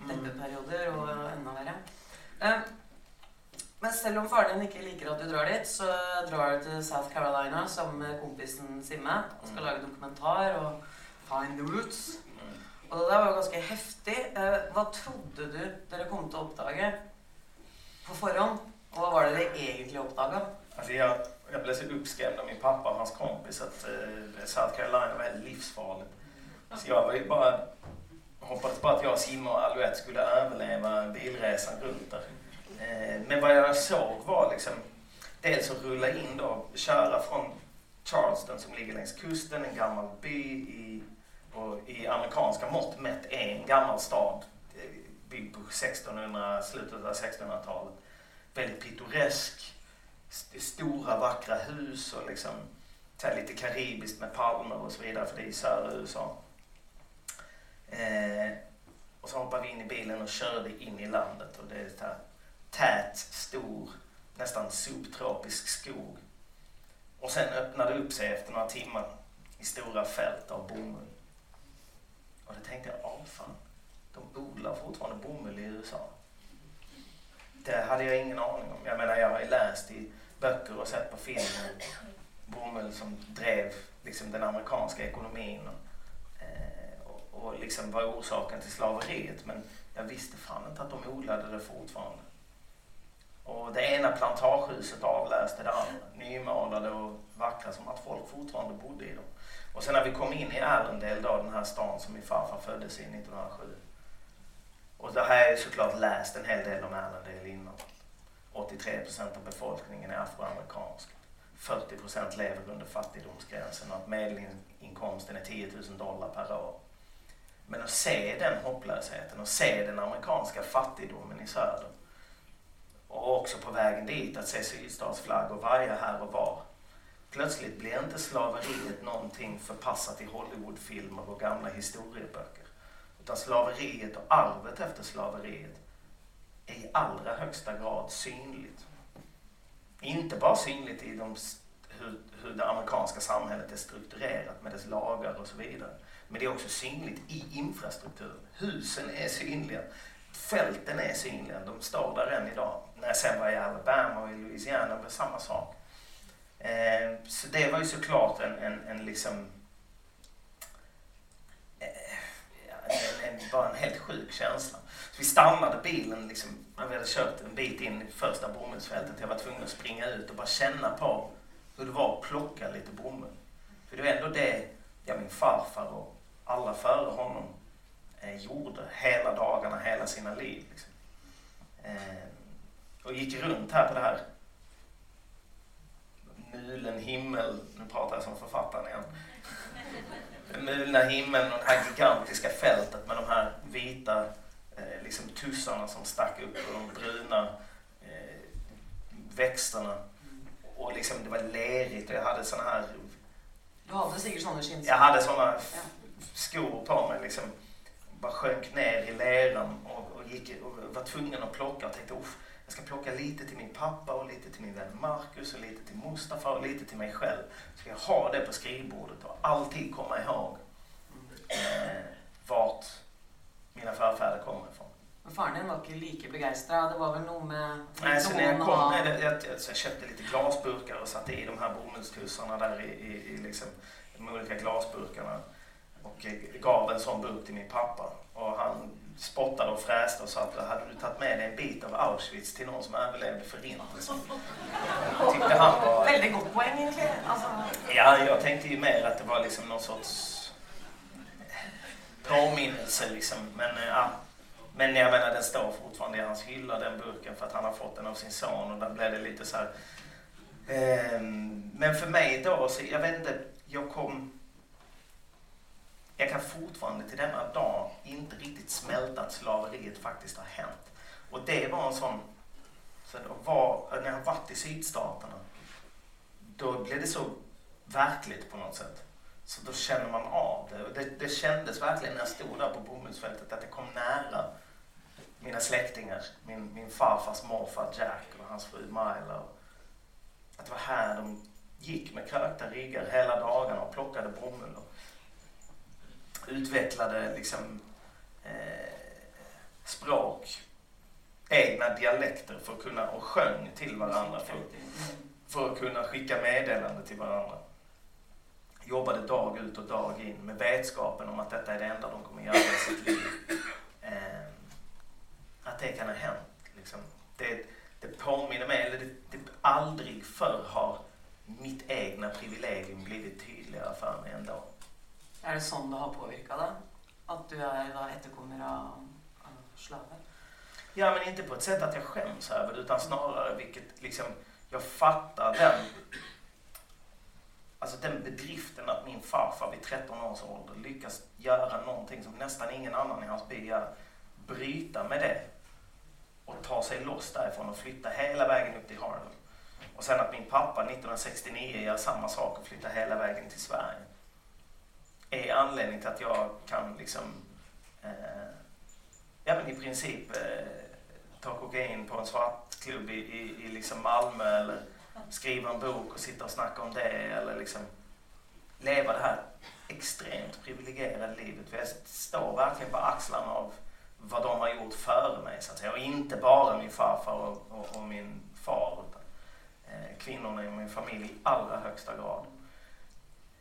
deppeperioder, og enda verre. Men selv om faren din ikke liker at du drar dit, så drar du til South Carolina sammen med kompisen Simme og skal Mm. lage dokumentar og find the roots. Mm. Og det der var jo ganske heftig. Eh, Hva trodde du dere kom til å oppdage på forhånd? Og hva var det dere egentlig oppdaga? Alltså jag, jag blev så uppskrämd av min pappa och hans kompis att eh, South Carolina var helt livsfarligt. Så jag var ju bara, hoppades bara att jag, Simon och Alouette skulle överleva bilresan runt där. Eh, men vad jag såg var liksom dels att rulla in då, köra från Charleston som ligger längs kusten, en gammal by i, och i amerikanska mått mätt är en gammal stad eh, byggd på 1600, slutet av 1600-talet. Väldigt pittoresk st- stora vackra hus och liksom så lite karibiskt med palmer och så vidare för det är i södra USA. Eh, och så hoppade vi in i bilen och körde in i landet och det är så här tät, stor, nästan subtropisk skog. Och sen öppnade det upp sig efter några timmar i stora fält av bomull. Och då tänkte jag, ja fan, de odlar fortfarande bomull i USA. Det hade jag ingen aning om. Jag menar, jag har ju läst i böcker och sett på film om bomull som drev liksom, den amerikanska ekonomin och, eh, och, och liksom var orsaken till slaveriet. Men jag visste fan inte att de odlade det fortfarande. Och det ena plantagehuset avläste det andra. Nymålade och vackra som att folk fortfarande bodde i dem. Och sen när vi kom in i Arendelle, då, den här stan som min farfar föddes i 1907. Och det här är ju såklart läst en hel del om Arendelle innan. 83 procent av befolkningen är afroamerikansk. 40 procent lever under fattigdomsgränsen och att medelinkomsten är 10 000 dollar per år. Men att se den hopplösheten och se den amerikanska fattigdomen i söder och också på vägen dit att se sydstatsflaggor vaja här och var. Plötsligt blir inte slaveriet någonting förpassat i Hollywoodfilmer och gamla historieböcker. Utan slaveriet och arvet efter slaveriet är i allra högsta grad synligt. Inte bara synligt i de, hur, hur det amerikanska samhället är strukturerat med dess lagar och så vidare. Men det är också synligt i infrastrukturen. Husen är synliga. Fälten är synliga. De står där än idag. När jag sen var i Alabama och i Louisiana var det samma sak. Eh, så det var ju såklart en, en, en liksom eh, en, en, bara en helt sjuk känsla. Så vi stannade bilen liksom, när vi hade kört en bit in i första bomullsfältet. Jag var tvungen att springa ut och bara känna på hur det var att plocka lite bomull. För det var ändå det ja, min farfar och alla före honom eh, gjorde hela dagarna, hela sina liv. Liksom. Eh, och gick runt här på det här mulen himmel, nu pratar jag som författaren igen. Den mulna himlen och det här gigantiska fältet med de här vita eh, liksom tussarna som stack upp och de bruna eh, växterna. Och liksom det var lerigt och jag hade såna här... Du hade säkert sådana skinnskor. Jag hade såna skor på mig liksom. Bara sjönk ner i leran och, och, gick, och var tvungen att plocka och tänkte Uff, jag ska plocka lite till min pappa och lite till min vän Marcus och lite till Mustafa och lite till mig själv. Ska jag ha det på skrivbordet och alltid komma ihåg eh, vart mina förfäder kommer ifrån. Men faren din var inte lika begeistrad. Det var väl nog med... Nej, så när jag kom, ha- nej, jag, jag, jag köpte lite glasburkar och satte i de här bomullstussarna där i, i, i liksom, de olika glasburkarna. Och gav en sån burk till min pappa. Och han spottade och fräste och sa att hade du tagit med dig en bit av Auschwitz till någon som överlevde förintelsen? Tyckte han var... Väldigt gott poäng egentligen. Alltså, Ja, jag tänkte ju mer att det var liksom någon sorts påminnelse liksom. Men, eh, ja. Men jag menar den står fortfarande i hans hylla den burken för att han har fått den av sin son och där blev det lite så här. Ehm, men för mig då, så jag vet inte, jag kom... Jag kan fortfarande till denna dag inte riktigt smälta att slaveriet faktiskt har hänt. Och det var en sån... Så var, när jag varit i sydstaterna, då blev det så verkligt på något sätt. Så då känner man av det. Och det. Det kändes verkligen när jag stod där på bomullsfältet att det kom nära mina släktingar. Min, min farfars morfar Jack och hans fru Myla. Att det var här de gick med krökta ryggar hela dagarna och plockade bomull. Och utvecklade liksom eh, språk, egna dialekter för att kunna och sjöng till varandra. För, för att kunna skicka meddelande till varandra. Jobbade dag ut och dag in med vetskapen om att detta är det enda de kommer göra i sitt liv. Eh, att det kan ha hänt. Liksom. Det, det påminner mig, eller det, det aldrig förr har mitt egna privilegium blivit tydligare för mig än då. Är det sånn det har påverkat dig? Att du är då av, av slavar? Ja, men inte på ett sätt att jag skäms över det, utan snarare vilket liksom, jag fattar den, alltså den bedriften att min farfar vid 13 års ålder lyckas göra någonting som nästan ingen annan i hans by gör. Bryta med det och ta sig loss därifrån och flytta hela vägen upp till Harlem. Och sen att min pappa 1969 gör samma sak och flyttar hela vägen till Sverige. Är anledningen till att jag kan liksom eh, ja, men i princip eh, ta kokain på en svartklubb i, i, i liksom Malmö eller skriva en bok och sitta och snacka om det eller liksom leva det här extremt privilegierade livet. För jag står verkligen på axlarna av vad de har gjort före mig så att säga. Och inte bara min farfar och, och, och min far utan eh, kvinnorna i min familj i allra högsta grad.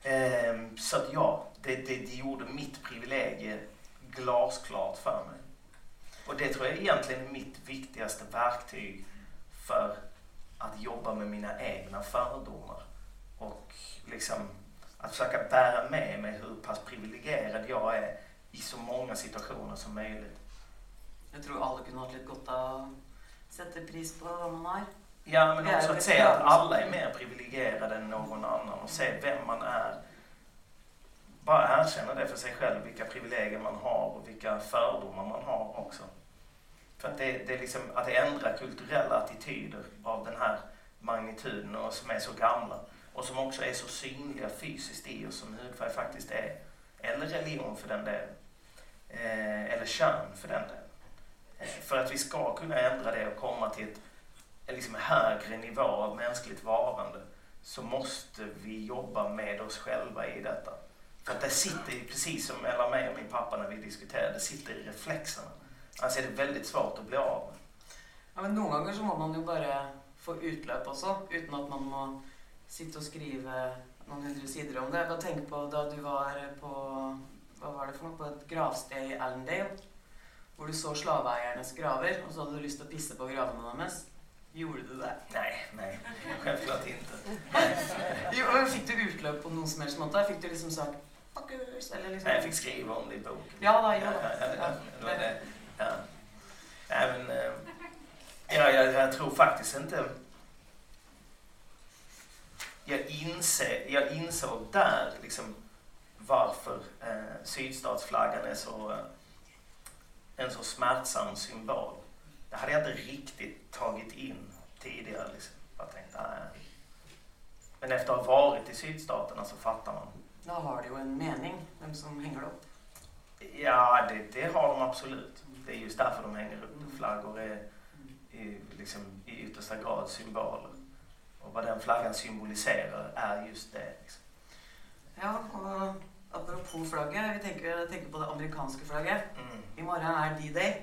Eh, så att ja, det, det, det gjorde mitt privilegie glasklart för mig. Och det tror jag egentligen är mitt viktigaste verktyg för att jobba med mina egna fördomar. Och liksom att försöka bära med mig hur pass privilegierad jag är i så många situationer som möjligt. Jag tror alla kunde ha lite gott att sätta pris på vad man har. Ja, men också att se att alla är mer privilegierade än någon annan och se vem man är. Bara erkänna det för sig själv, vilka privilegier man har och vilka fördomar man har också. För att det, det är liksom att ändra kulturella attityder av den här magnituden och som är så gamla och som också är så synliga fysiskt i oss som hudfärg faktiskt är. Eller religion för den delen. Eh, eller kön för den delen. Eh, för att vi ska kunna ändra det och komma till ett en liksom högre nivå av mänskligt varande så måste vi jobba med oss själva i detta. För att det sitter ju precis som mellan mig och min pappa när vi diskuterar, det sitter i reflexerna. Alltså är det väldigt svårt att bli av med. Ja, men noen ganger så må man jo bare få utløp også, uten at man må sitte og skrive noen hundre sider om det. Bare tenk på da du var på hva var det for noe, på et gravsted i Allendale, hvor du så slaveeiernes graver, og så hadde du lyst til å pisse på gravene deres. Gjorde du det? Nej, nej, självklart inte. Jo, Fikk du utløp på noen som helst måte? Fikk du liksom sagt 'fuckers'? Eller liksom jag fick skriva om det i boken. Ja Ja, ja, ja, Ja. eh, ja, jag, jag tror faktiskt inte... Jag, inser, jag insåg där liksom varför eh, sydstatsflaggan är så, eh, en så smärtsam symbol. Det hade jag inte riktigt tagit in tidigare. Liksom. Jag tänkte, nej. Men efter att ha varit i sydstaterna så fattar man. Då har det ju en mening, vem som hänger upp. Ja, det, det har de absolut. Det är just därför de hänger upp det. Flaggor är i, liksom, i yttersta grad symboler. Och vad den flaggan symboliserar är just det. Liksom. Ja, och apropos flagget, vi tänker, tänker på det amerikanska flagget. Mm, Imorgon är D-Day.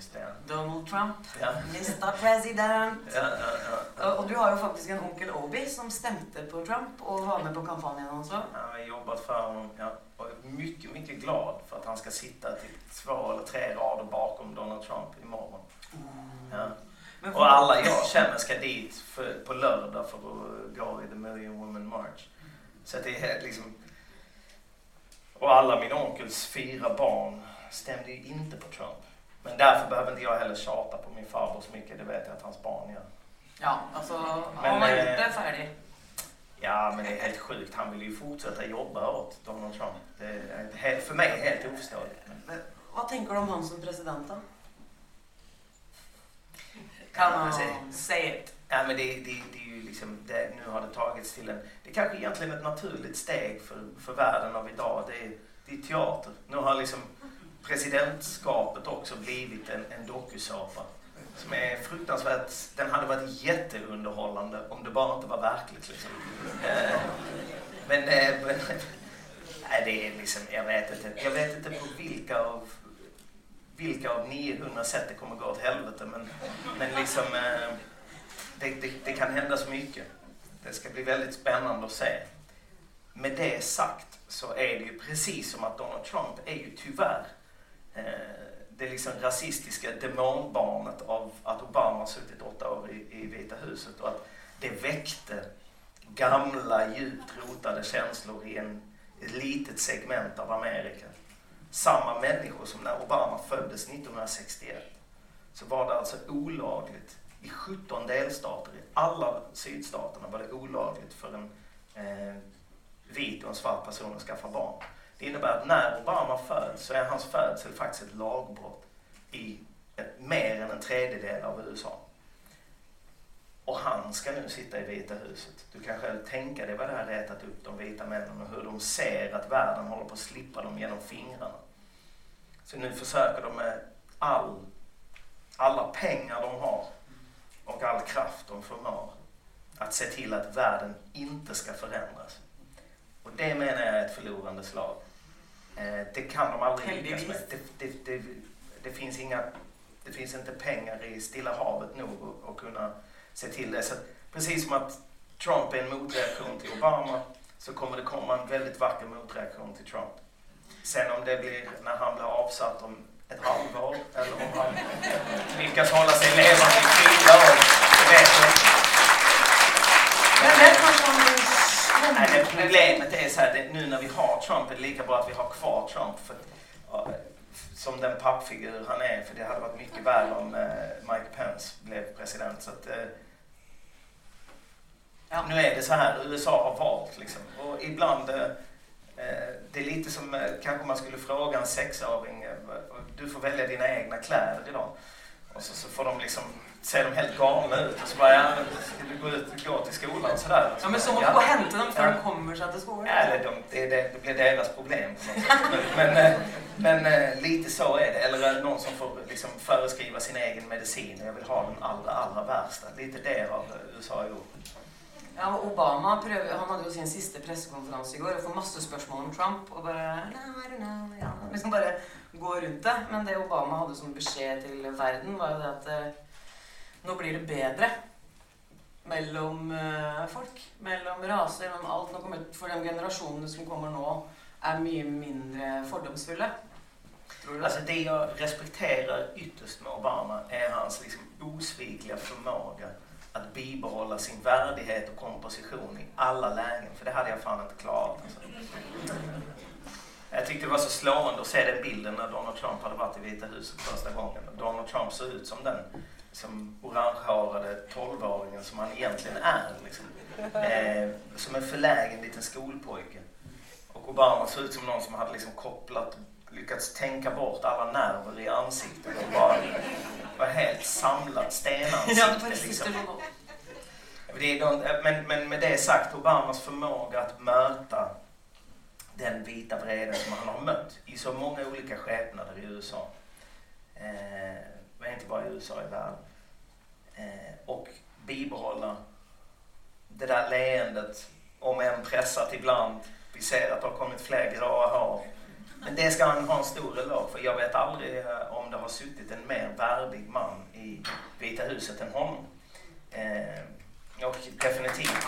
Just det. Donald Trump, Ja. Mr President. Ja, ja, ja, ja. Och du har ju faktiskt en onkel Obi som stämde på Trump och var med på kampanjen också. Jag har jobbat för honom ja, och är mycket, mycket glad för att han ska sitta till två eller tre rader bakom Donald Trump imorgon. Ja. Men Och alla jag känner ska dit för, på lördag för att gå i The Million Woman March. Så det är liksom... Och alla min onkels fyra barn stämde ju inte på Trump. Men därför behöver inte jag heller tjata på min farbror så mycket. Det vet jag att hans barn gör. Ja, alltså, Men, har eh, gjort det färdigt. Ja, men det är helt sjukt. Han vill ju fortsätta jobba åt Donald Trump. Det är helt, för mig helt oförståeligt. Men Vad tänker du om han som president då? Alltså, on, say it. Ja, men det, det, det är ju liksom, det, nu har det tagits till en, det är kanske egentligen ett naturligt steg för, för världen av idag. Det är, det är teater. Nu har liksom presidentskapet också blivit en, en dokusåpa. Som är fruktansvärt, den hade varit jätteunderhållande om det bara inte var verkligt liksom. Eh, men, eh, men nej, det är liksom, jag vet inte, jag vet inte på vilka av vilka av 900 sätt det kommer gå åt helvete men, men liksom eh, det, det, det kan hända så mycket. Det ska bli väldigt spännande att se. Med det sagt så är det ju precis som att Donald Trump är ju tyvärr Eh, det liksom rasistiska demonbarnet av att Obama har suttit åtta år i, i Vita huset och att det väckte gamla djupt rotade känslor i en, ett litet segment av Amerika. Samma människor som när Obama föddes 1961 så var det alltså olagligt i 17 delstater, i alla sydstaterna var det olagligt för en eh, vit och en svart person att skaffa barn. Det innebär att när Obama föds så är hans födsel faktiskt ett lagbrott i mer än en tredjedel av USA. Och han ska nu sitta i Vita huset. Du kan själv tänka dig vad det har retat upp de vita männen och hur de ser att världen håller på att slippa dem genom fingrarna. Så nu försöker de med all, alla pengar de har och all kraft de förmår att se till att världen inte ska förändras. Och det menar jag är ett förlorande slag. Eh, det kan de aldrig lyckas med. Det, det, det, det, finns inga, det finns inte pengar i Stilla havet nog att, kunna se till det. Så precis som att Trump är en motreaktion till Obama så kommer det komma en väldigt vacker motreaktion till Trump. Sen om det blir när han blir avsatt om ett halvår eller om han lyckas hålla sig levande i fyra år, det vet jag inte. Men det kanske han blir Nej, men problemet är så här, det, nu när vi har Trump är det lika bra att vi har kvar Trump. För, som den pappfigur han är, för det hade varit mycket värre om eh, Mike Pence blev president. Så att, eh, Ja. Nu är det så här, USA har valt liksom. Och ibland, eh, eh det är lite som eh, kanske man skulle fråga en sexåring, eh, du får välja dina egna kläder idag. Och så, så får de liksom, ser de helt galna ut och så bara, ja, ska du gå ut och gå till skolan sådär? Ja, men så måste Ja. gå och hämta dem för Ja. de kommer sig till skolan. Eller de, det, det, det blir deras problem. Men, men, eh, men eh, lite så är det. Eller det någon som får liksom föreskriva sin egen medicin och jag vill ha den allra, allra värsta. Lite det har eh, USA gjort. Ja, och Obama prøver, han hadde jo sin siste pressekonferanse i går og får masse spørsmål om Trump. Know, ja. Liksom bare gå rundt det. Men det Obama hadde som beskjed til verden, var jo det at eh, nå blir det bedre mellom eh, folk. Mellom raser, mellom alt. Nå kommer, for de generasjonene som kommer nå, är mye mindre fordomsfulle. Det? Alltså det jag respekterar ytterst med Obama är hans liksom osvikliga förmåga att bibehålla sin värdighet och komposition i alla lägen. För det hade jag fan inte klarat. Alltså. Jag tyckte det var så slående att se den bilden när Donald Trump hade varit i Vita huset första gången. Donald Trump såg ut som den som orangehårade 12-åringen som han egentligen är. Liksom. Eh, som en förlägen liten skolpojke. Och Obama såg ut som någon som hade liksom kopplat, lyckats tänka bort alla nerver i ansiktet och bara var helt samlat stenansikte. liksom. Det är, men, men med det sagt, Obamas förmåga att möta den vita vrede som han har mött i så många olika skepnader i USA. Eh, men inte bara i USA, i världen. Eh, och bibehålla det där leendet, om än pressat ibland. Vi ser att det har kommit fler gråa hår. Men det ska han ha en stor eloge för. Jag vet aldrig eh, om det har suttit en mer värdig man i Vita huset än honom. Eh, och definitivt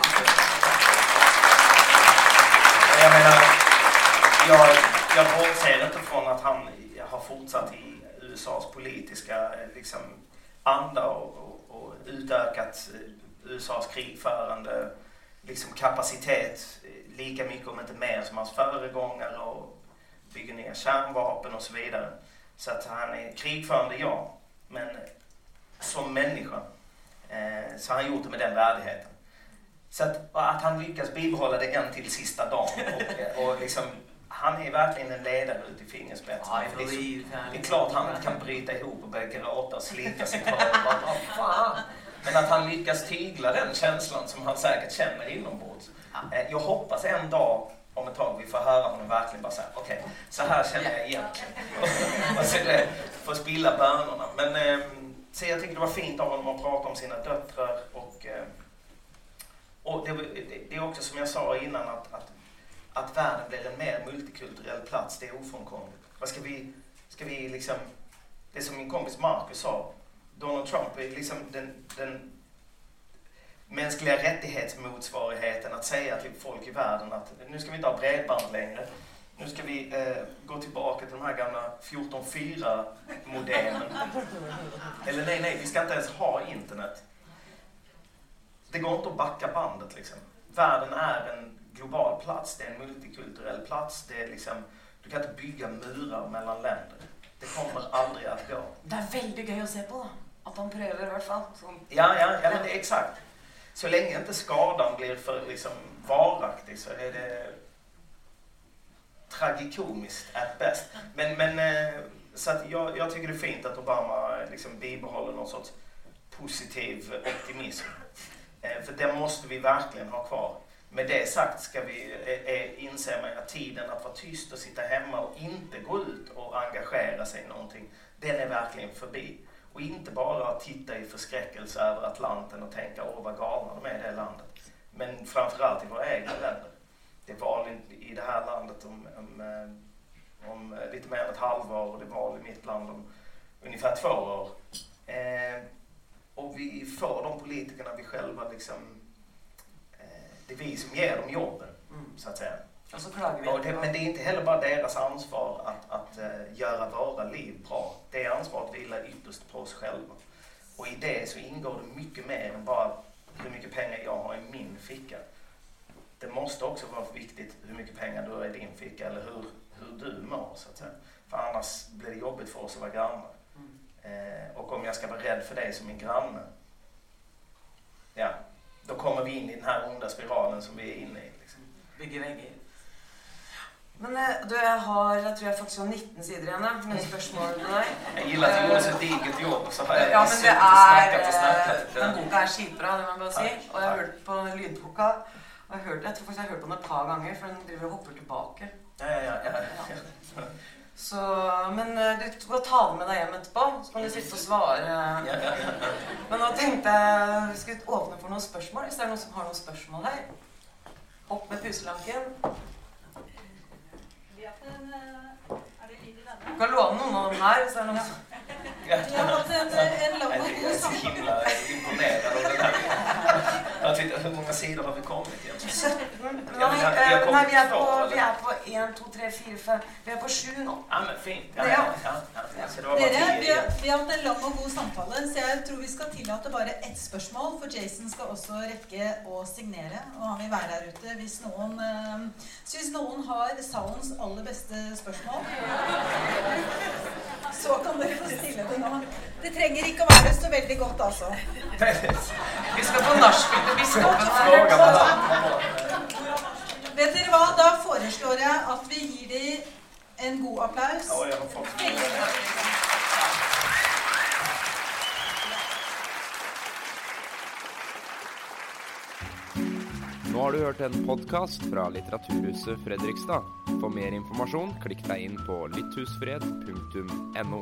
Jag menar, jag, jag bortser inte från att han har fortsatt i USAs politiska eh, liksom, anda och, och, och utökat eh, USAs krigförande liksom, kapacitet eh, lika mycket om inte mer som hans föregångare och bygger ner kärnvapen och så vidare. Så att han är krigförande, ja. Men som människa eh, så har han gjort det med den värdigheten. Så att, att han lyckas bibehålla det än till sista dagen. Och, och liksom, han är verkligen en ledare ut i fingerspetsen. det, är, det är klart han inte kan bryta ihop och börja gråta och slita sitt hår. Men att han lyckas tygla den känslan som han säkert känner inombords. Eh, jag hoppas en dag om ett tag vi får höra honom verkligen bara säga okej, okay, så här känner jag egentligen. och så det, få spilla bönorna. Men eh, så jag tycker det var fint av honom att prata om sina döttrar och, eh, och det, det, är också som jag sa innan att, att, att världen blir en mer multikulturell plats, det är ofrånkomligt. Vad ska vi, ska vi liksom, det som min kompis Marcus sa, Donald Trump är liksom den, den mänskliga rättighetsmotsvarigheten att säga till folk i världen att nu ska vi inte ha bredband längre. Nu ska vi eh, gå tillbaka till de här gamla 14.4-modemen. Eller nej, nej, vi ska inte ens ha internet. Det går inte att backa bandet liksom. Världen är en global plats, det är en multikulturell plats. Det är liksom, du kan inte bygga murar mellan länder. Det kommer aldrig att gå. Det är väldigt kul att se på. Att de prövar i alla fall. Ja, ja, ja men det, exakt så länge inte skadan blir för liksom, varaktig så är det tragikomiskt at best. Men, men eh, så jag, jag tycker det är fint att Obama liksom bibehåller någon sorts positiv optimism. Eh, för det måste vi verkligen ha kvar. Med det sagt ska vi, eh, eh, inse inser man att tiden att vara tyst och sitta hemma och inte gå ut och engagera sig i någonting, den är verkligen förbi. Och inte bara titta i förskräckelse över Atlanten och tänka åh vad galna de är i det landet. Men framförallt i våra egna länder. Det är val i det här landet om, om, eh, om lite mer än ett halvår och det är val i mitt land om ungefär två år. Eh, och vi får de politikerna vi själva liksom, det är vi som ger dem jobben, mm. så att säga. Och så klagar vi och det, men det är inte heller bara deras ansvar att, att uh, göra våra liv bra. Det ansvaret vilar ytterst på oss själva. Och i det så ingår det mycket mer än bara hur mycket pengar jag har i min ficka. Det måste också vara viktigt hur mycket pengar du har i din ficka eller hur, hur du mår så att säga. För annars blir det jobbigt för oss att vara grannar. Mm. Eh, och om jag ska vara rädd för dig som min granne, ja, då kommer vi in i den här onda spiralen som vi är inne i. Liksom. Bygger väggar. Men eh, du, jag har jag tror jag faktiskt har 19 sidor igjen med spørsmål til deg. Jeg gillar at du gjorde så digert jobb, så har jeg ja, men det er, og snakket. Eh, den boka er skitbra, det må jeg bare si. Og jeg har hørt på lydboka. Og jeg, hørte, jeg tror faktisk jeg har hørt på den et par ganger, for den driver og hopper tilbake. Ja, ja, ja. ja. Så, men eh, du kan ta det med deg hjem etterpå, så kan du sitte og svare. Men nå tenkte jeg vi skulle åpne for noen spørsmål. Hvis det er noen som har noen spørsmål her. Opp med puselanken. Du kan låne noen av dem her. Så er det noen vi har fått en, en lång Jag är så himla imponerad av det där. Jag tänkte, hur många sidor har vi kommit Ja, vi, är, nej, vi, är på, vi är på en, två, tre, fyra, fem. Vi är på sju nu. Ja, men fint. Ja, ja. Ja, ja. ja. Dere, vi, har, vi har hatt en lang og god samtale, så jeg tror vi skal tillate bare ett spørsmål. For Jason skal også rekke å signere, og han vil være her ute hvis noen øh, Så hvis noen har salens aller beste spørsmål, så kan dere få stille det nå. Det trenger ikke å være så veldig godt, altså. Vi skal på nachspiel til biskopen her. Vet dere hva? Da foreslår jeg En god applaus. Ja, jag har fått Nå har du hørt en podkast fra Litteraturhuset Fredrikstad. For mer informasjon, klikk deg inn på lytthusfred.no.